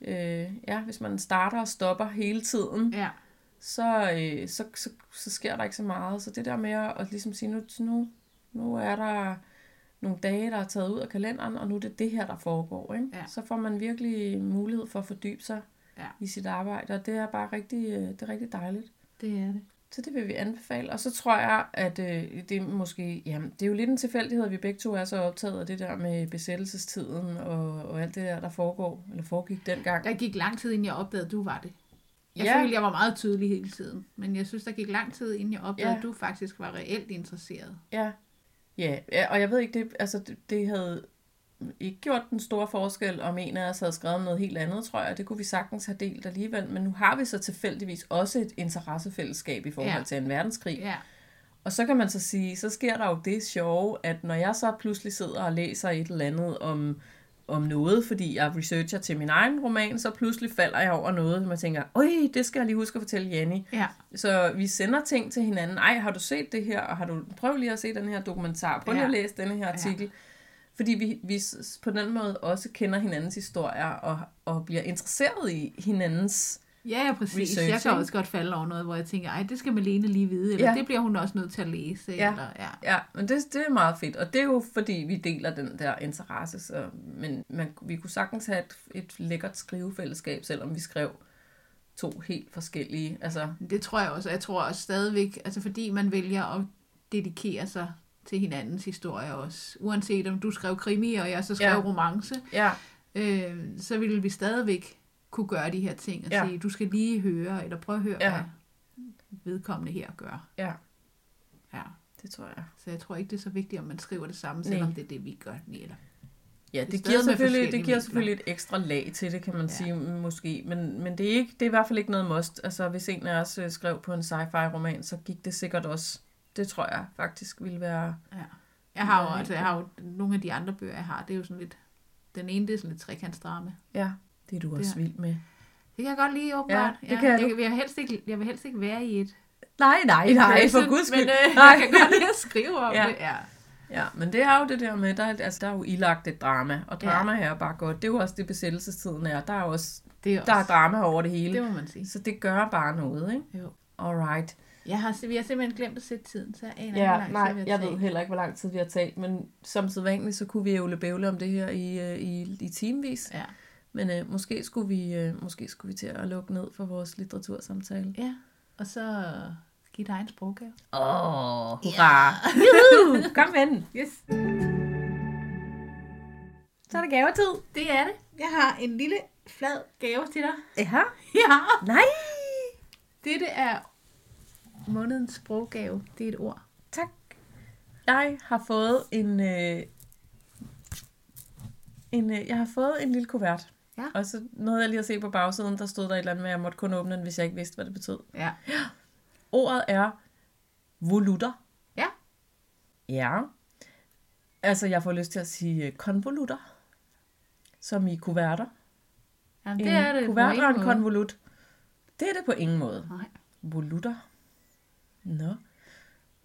Øh, ja, hvis man starter og stopper hele tiden, ja. så, øh, så, så, så sker der ikke så meget. Så det der med at, at ligesom sige, nu, nu, nu er der nogle dage, der er taget ud af kalenderen, og nu er det det her, der foregår. Ikke? Ja. Så får man virkelig mulighed for at fordybe sig Ja. i sit arbejde, og det er bare rigtig, øh, det er rigtig dejligt. Det er det. Så det vil vi anbefale. Og så tror jeg, at øh, det er måske, jamen, det er jo lidt en tilfældighed, at vi begge to er så optaget af det der med besættelsestiden og, og alt det der, der foregår, eller foregik dengang. Der gik lang tid, inden jeg opdagede, at du var det. Jeg Ja. følte, jeg var meget tydelig hele tiden. Men jeg synes, der gik lang tid, inden jeg opdagede, Ja. at du faktisk var reelt interesseret. Ja. Ja, og jeg ved ikke, det, altså, det, det havde ikke gjort den store forskel, om en af os havde skrevet noget helt andet, tror jeg. Det kunne vi sagtens have delt alligevel. Men nu har vi så tilfældigvis også et interessefællesskab i forhold Ja. til en verdenskrig. Ja. Og så kan man så sige, så sker der jo det sjove, at når jeg så pludselig sidder og læser et eller andet om, om noget, fordi jeg researcher til min egen roman, så pludselig falder jeg over noget, som jeg tænker, øj, det skal jeg lige huske at fortælle Jenny. Ja. Så vi sender ting til hinanden. Ej, har du set det her? Og har du prøv lige at se den her dokumentar? Prøv lige Ja. at læse denne her artikel. Fordi vi, vi på den måde også kender hinandens historier og, og bliver interesseret i hinandens... Ja, præcis. Research, jeg kan også godt falde over noget, hvor jeg tænker, ej, det skal Malene lige vide, eller Ja. det bliver hun også nødt til at læse. Ja. Eller, ja. Ja, men det, det er meget fedt. Og det er jo fordi, vi deler den der interesse. Så, men man, vi kunne sagtens have et, et lækkert skrivefællesskab, selvom vi skrev to helt forskellige. Altså, Det tror jeg også. Jeg tror også stadigvæk, altså fordi man vælger at dedikere sig til hinandens historie også. Uanset om du skrev krimi, og jeg så skrev ja. romance, ja, øh, så ville vi stadigvæk kunne gøre de her ting og Ja. sige, du skal lige høre, eller prøv at høre, Ja. hvad vedkommende her gør. ja, Ja. det tror jeg. Så jeg tror ikke, det er så vigtigt, om man skriver det samme, Nej. selvom det er det, vi gør. Eller. Ja, det, stadig giver selvfølgelig, det giver selvfølgelig et ekstra lag til det, kan man ja. Sige, måske. Men, men det, er ikke, det er i hvert fald ikke noget must. Altså, hvis en af os øh, skrev på en sci-fi-roman, så gik det sikkert også. Det tror jeg faktisk ville være... Ja. Jeg har jo, altså, jeg har jo nogle af de andre bøger, jeg har, det er jo sådan lidt, den ene, det er sådan lidt trekantsdrama. Ja, det er du også Det er- vild med. Det kan jeg godt lide, åbenbart. Ja, det kan jeg, du. jeg, vil helst ikke, jeg vil helst ikke være i et Nej, nej, et nej, person, for guds skyld. Men øh, Nej. jeg kan godt lide at skrive om Ja. det. Ja. Ja, men det er jo det der med, der, er- altså, der er jo ilagt et drama, og Ja. drama her er bare godt. Det er jo også det, besættelsestiden er. Der er også Det er, der er også, drama over det hele. det må man sige. Så det gør bare noget, ikke? Jo. Alright. Jeg har, vi har simpelthen glemt at sætte tiden, så jeg aner ikke, hvor Ja, lang tid nej, vi har jeg talt. ved heller ikke, hvor lang tid vi har talt, men som sædvanligt, så kunne vi jo bævle om det her i, øh, i, i timevis. Ja. Men øh, måske, skulle vi, øh, måske skulle vi til at lukke ned for vores litteratursamtale. ja, og så giv dig en sproggave. Åh, oh, hurra! Yeah. Kom med den. Yes. Så er det gavetid. Det er det. Jeg har en lille flad gave til dig. Ja. Ja. Nej. Dette er månedens sproggave. Det er et ord. Tak. Jeg har fået en, øh, en øh, jeg har fået en lille kuvert. Ja. Og så nåede jeg lige at se på bagsiden, der stod der et eller andet med, at jeg måtte kun åbne den, hvis jeg ikke vidste, hvad det betød. Ja. Ordet er volutter. Ja. Ja. Altså, jeg får lyst til at sige øh, konvolutter. Som i kuverter. Jamen, det en er det. på kuvert og en konvolut. Det er det på ingen måde. Nej. Volutter. Nå.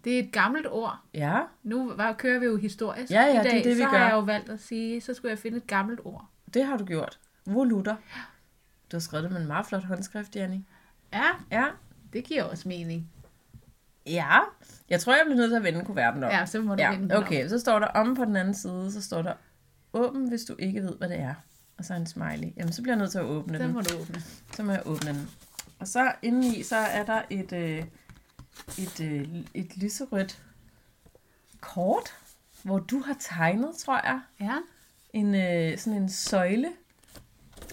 Det er et gammelt ord. Ja. Nu var, kører vi jo historisk Ja, ja, i det er dag, det, vi så gør. har jeg jo valgt at sige, så skulle jeg finde et gammelt ord. Det har du gjort. Volutter. Du har skrevet det med en meget flot håndskrift, Janni. Ja, Ja. det giver også mening. Ja. Jeg tror, jeg bliver nødt til at vende kuverten om. Ja, så må du vende den Ja, okay. Så står der om på den anden side, så står der åben, hvis du ikke ved, hvad det er. Og så en smiley. Jamen, så bliver jeg nødt til at åbne Så den. må du åbne. Så må jeg åbne den. Og så indeni, så er der et, øh, et, øh, et lyserødt kort, hvor du har tegnet, tror jeg, Ja, en, øh, sådan en søjle.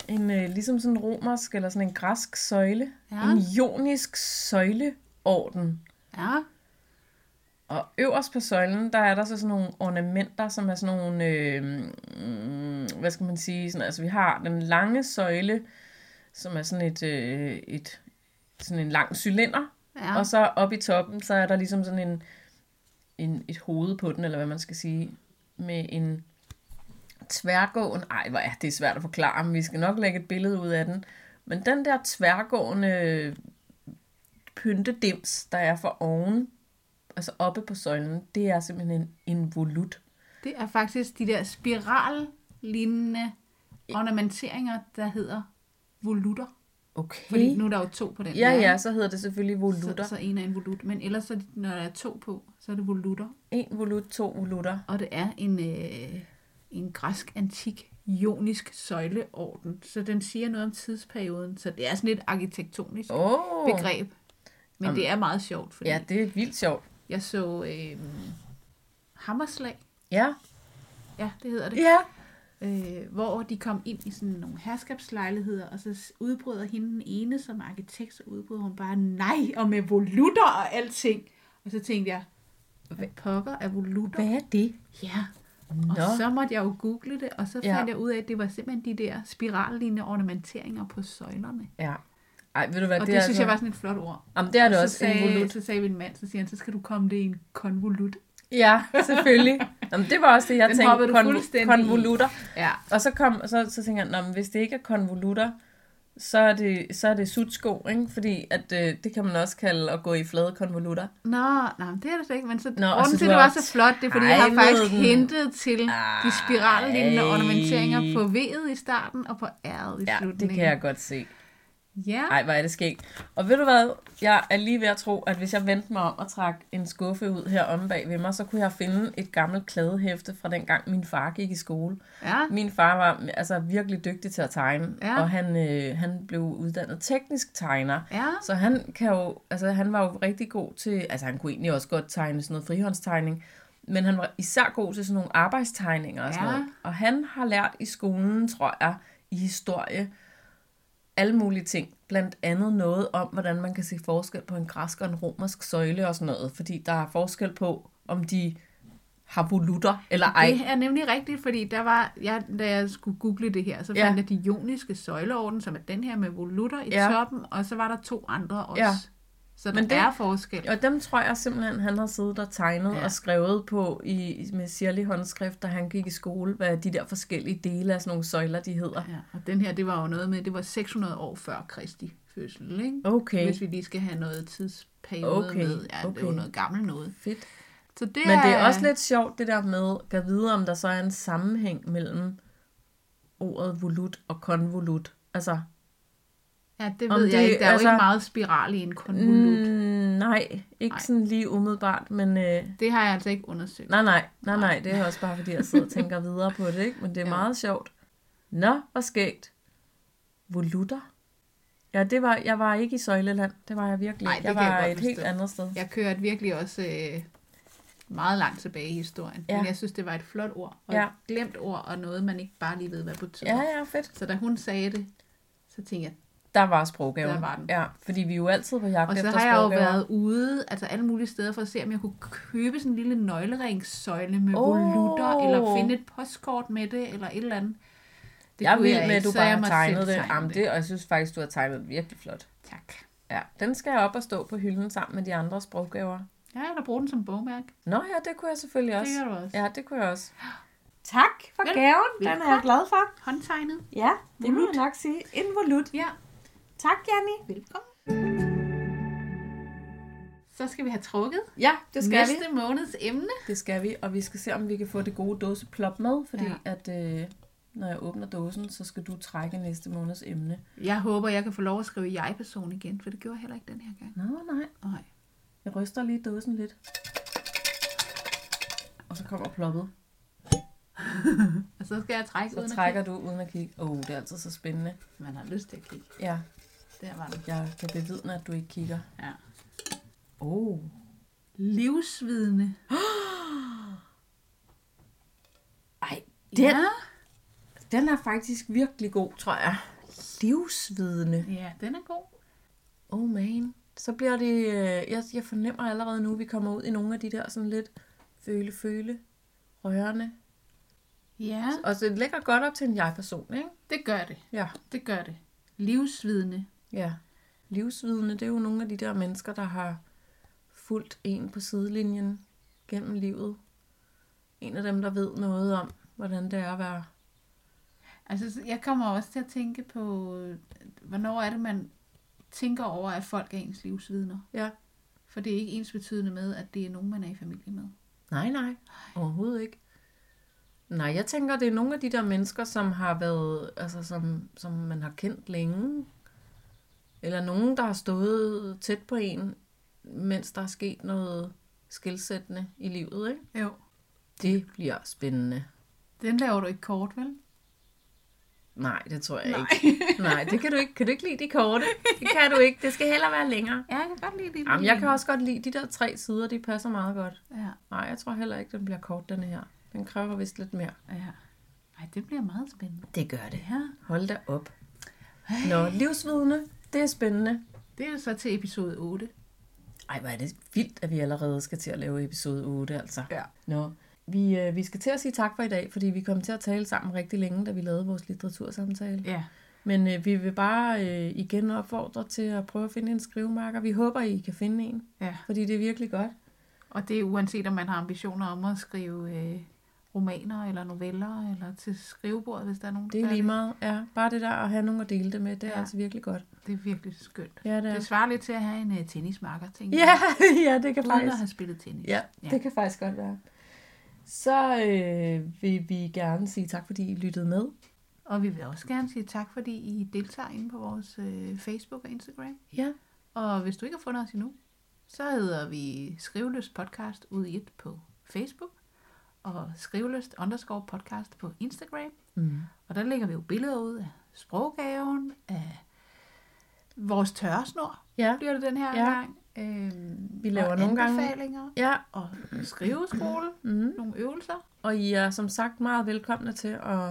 En, øh, ligesom sådan en romersk, eller sådan en græsk søjle. Ja. En ionisk søjleorden. ja, Og øverst på søjlen, der er der så sådan nogle ornamenter, som er sådan nogle, øh, mm, hvad skal man sige, sådan, altså vi har den lange søjle, som er sådan et, øh, et sådan en lang cylinder, ja. og så oppe i toppen, så er der ligesom sådan en, en, et hoved på den, eller hvad man skal sige, med en tværgående, ej hvor er det svært at forklare, men vi skal nok lægge et billede ud af den, men den der tværgående pyntedims, der er for oven, altså oppe på søjlen, det er simpelthen en, volut. Det er faktisk de der spirallignende ornamenteringer, der hedder volutter. Okay. Fordi nu er der jo to på den ja, ja, så hedder det selvfølgelig volutter. Så, så en er en volut. Men ellers, så, når der er to på, så er det volutter. En volut, to volutter. Og det er en, øh, en græsk antik ionisk søjleorden. Så den siger noget om tidsperioden. Så det er sådan et arkitektonisk oh, begreb. Men det er meget sjovt, fordi ja, det er vildt sjovt. jeg så øh, Hammerslag. Ja, Ja, det hedder det. ja. øh, hvor de kom ind i sådan nogle herskabslejligheder, og så udbryder hende den ene som arkitekt, så udbryder hun bare, nej, og med volutter og alting. Og så tænkte jeg, hvad pokker er volutter? Hvad er det? Ja, Nå. Og så måtte jeg jo google det, og så Ja. fandt jeg ud af, at det var simpelthen de der spirallignende ornamenteringer på søjlerne. Ja. Ej, ved du hvad, Og det, det, synes altså... jeg var sådan et flot ord. Jamen, det er det Og også. så sagde, Involut. så sagde min mand, så siger han, så skal du komme det i en konvolut. Ja, selvfølgelig. Jamen, det var også det, jeg Den tænkte. i. konvolutter. Ja. Og så, kom, så, så tænkte jeg, "Nå, men hvis det ikke er konvolutter, så er det, så er det sutsko, ikke? Fordi at, øh, det kan man også kalde at gå i flade konvolutter. Nå, nej, det er det ikke. Men så, Nå, grunden så til, det var så flot, det er, fordi Ej, jeg har faktisk den. hentet til de spirallignende ornamenteringer på V'et i starten og på R'et i Ja, slutningen. det kan jeg godt se. Ja, Ej, hvor er det skægt. Og ved du hvad? Jeg er lige ved at tro, at hvis jeg vendte mig om og trak en skuffe ud her om bag ved mig, så kunne jeg finde et gammelt kladehæfte fra dengang min far gik i skole. ja. Min far var altså virkelig dygtig til at tegne, Ja. og han, øh, han blev uddannet teknisk tegner. Ja. Så han, kan jo, altså, han var jo rigtig god til, altså han kunne egentlig også godt tegne sådan noget frihåndstegning, men han var især god til sådan nogle arbejdstegninger og sådan Ja. noget. Og han har lært i skolen, tror jeg, i historie, alle mulige ting. Blandt andet noget om, hvordan man kan se forskel på en græsk og en romersk søjle og sådan noget. Fordi der er forskel på, om de har volutter eller ej. Det er nemlig rigtigt, fordi der var, jeg, da jeg skulle google det her, så Ja. fandt jeg de joniske søjleorden, som er den her med volutter i Ja. toppen, og så var der to andre også. Ja. Så der Men det... det- er forskel. Og dem tror jeg simpelthen, han har siddet og tegnet Ja. og skrevet på i, med sirlig håndskrift, da han gik i skole, hvad de der forskellige dele af sådan nogle søjler, de hedder. Ja, og den her, det var jo noget med, det var 600 år før Kristi fødsel, ikke? Okay, Hvis vi lige skal have noget tidsperiode Okay, med. Ja, det er jo okay. noget gammelt noget. fedt. Så det Men det er også lidt sjovt, det der med, at vide, om der så er en sammenhæng mellem ordet volut og konvolut. Altså, Ja, det ved jeg det- ikke. Der er altså- jo ikke meget spiral i en konvolut. mm, nej, ikke Nej. sådan lige umiddelbart, men øh, Det har jeg altså ikke undersøgt. nej, nej, nej, nej, det er også bare, fordi jeg sidder og tænker videre på det, ikke? Men det er Ja. meget sjovt. Nå, hvor skægt. Volutter? Ja, det var, jeg var ikke i Søjleland. Det var jeg virkelig Nej, Jeg jeg var godt et helt forstå. andet sted. Jeg kørte virkelig også øh, meget langt tilbage i historien. Ja. Men jeg synes, det var et flot ord. Og Ja. et glemt ord, og noget, man ikke bare lige ved, hvad betyder. Ja, ja, fedt. Så da hun sagde det, så tænkte jeg, Der var sproggaven. Der var den. Ja, fordi vi er jo altid på jagt og så efter har jeg jo været ude, altså alle mulige steder, for at se, om jeg kunne købe sådan en lille nøgleringsøjle med Åh. volutter, eller finde et postkort med det, eller et eller andet. Det jeg er vild med, at du bare har tegnet det. tegne Jamen, det. Og jeg synes faktisk, du har tegnet det virkelig flot. Tak. Ja, den skal jeg op og stå på hylden sammen med de andre sproggaver. Ja, eller bruge den som bogmærke. Nå ja, det kunne jeg selvfølgelig også. Det gør du også. Ja, det kunne jeg også. Tak for Vel- gaven. Den er jeg glad for. Håndtegnet. Ja, det må jeg nok sige. En volut. Ja, Tak, Janni. velkommen. Så skal vi have trukket Ja, det skal næste vi. måneds emne. Det skal vi, og vi skal se, om vi kan få det gode dåseplop med, fordi Ja. at øh, når jeg åbner dåsen, så skal du trække næste måneds emne. Jeg håber, jeg kan få lov at skrive jeg-person igen, for det gjorde jeg heller ikke den her gang. Nå, nej. Nej. Jeg ryster lige dåsen lidt. Og så kommer ploppet. Og så skal jeg trække Så uden trækker at du uden at kigge. Åh, oh, det er altid så spændende. kigge. Man har lyst til at kigge. Ja, Der var den. jeg kan bevidne, at du ikke kigger. Ja. Oh. Livsvidende. Ej, den, Ja. den er faktisk virkelig god, tror jeg. Livsvidende. ja, den er god. Oh man. Så bliver det... Øh, jeg, jeg fornemmer allerede nu, at vi kommer ud i nogle af de der sådan lidt føle-føle, rørende. Ja, Og så det lægger godt op til en jeg-person, ikke? det gør det. Ja. Det gør det. Livsvidende. Ja. Livsvidende, det er jo nogle af de der mennesker, der har fulgt en på sidelinjen gennem livet. En af dem, der ved noget om, hvordan det er at være... Altså, så- jeg kommer også til at tænke på, hvornår er det, man tænker over, at folk er ens livsvidner. Ja. For det er ikke ens betydende med, at det er nogen, man er i familie med. Nej, nej. Overhovedet ikke. Nej, jeg tænker, det er nogle af de der mennesker, som har været, altså som, som man har kendt længe. Eller nogen, der har stået tæt på en, mens der er sket noget skilsættende i livet, ikke? Jo. Det bliver spændende. Den laver du ikke kort, vel? Nej, det tror jeg Nej. ikke. Nej, det kan du ikke. Kan du ikke lide de korte? Det kan du ikke. Det skal heller være længere. Ja, jeg kan godt lide det. Jamen, jeg kan også godt lide de der tre sider, de passer meget godt. Ja, Nej, jeg tror heller ikke, den bliver kort, den her. Den kræver vist lidt mere. ja. Ej, det bliver meget spændende. Det gør det. Ja. Hold da op. Nå, livsvidende, det er spændende. Det er så til episode 8. Ej, hvor er det vildt, at vi allerede skal til at lave episode 8, altså. Ja. Nå, Vi, øh, vi skal til at sige tak for i dag, fordi vi kom til at tale sammen rigtig længe, da vi lavede vores litteratursamtale. Ja. Men øh, vi vil bare øh, igen opfordre til at prøve at finde en skrivemarker. Vi håber, I kan finde en, ja. fordi det er virkelig godt. Og det er uanset, om man har ambitioner om at skrive øh, romaner eller noveller, eller til skrivebordet, hvis der er nogen, Det er lige meget. Ja, bare det der at have nogen at dele det med, det er Ja. altså virkelig godt. Det er virkelig skønt. Ja, det er. Det svarer lidt til at have en uh, tennismarker, tænker Ja, jeg. ja, det kan Uden faktisk. at have spillet tennis. Ja, Ja. det kan faktisk godt være. Så øh, vil vi gerne sige tak, fordi I lyttede med. Og vi vil også gerne sige tak, fordi I deltager inde på vores øh, Facebook og Instagram. Ja, Og hvis du ikke har fundet os endnu, så hedder vi Skriveløst Podcast ud i et på Facebook, og Skriveløst underscore podcast på Instagram. mm. Og der lægger vi jo billeder ud af sproggaven, af vores tørresnor, ja, bliver det den her Ja. gang. Øhm, Vi laver og nogle gange- ja. og skriveskole, Mm. nogle øvelser. Og I er som sagt meget velkomne til at,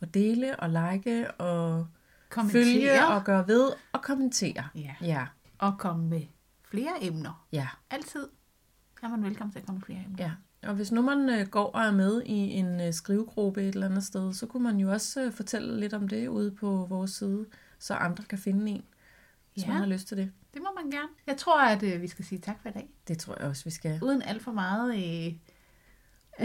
at dele og like og Kommentere. følge og gøre ved og kommentere. Ja. Ja, Og komme med flere emner. ja, Altid er man velkommen til at komme med flere emner. ja. Og hvis nu man øh, går og er med i en øh, skrivegruppe et eller andet sted, så kunne man jo også øh, fortælle lidt om det ude på vores side, så andre kan finde en, hvis Ja. man har lyst til det. Det må man gerne. Jeg tror, at øh, vi skal sige tak for i dag. Det tror jeg også, vi skal. Uden alt for meget... Øh,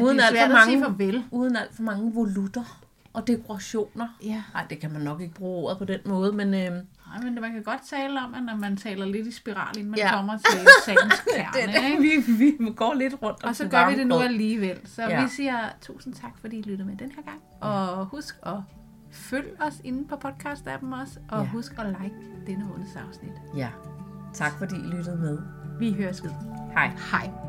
Uden alt for mange- farvel. Uden alt for mange volutter og dekorationer. Ja. Nej, det kan man nok ikke bruge ordet på den måde, men øh, Nej, men man kan godt tale om, at når man taler lidt i spiral, inden man Ja. kommer til sagens kerne. det, ikke? vi, vi går lidt rundt om Og så det gør vi det nu alligevel. Så Ja. vi siger tusind tak, fordi I lyttede med den her gang. Og husk at følge os inde på podcast-appen også. Og ja. husk at like denne måneds afsnit. Ja. Tak fordi I lyttede med. Vi høres ved. Hej. Hej.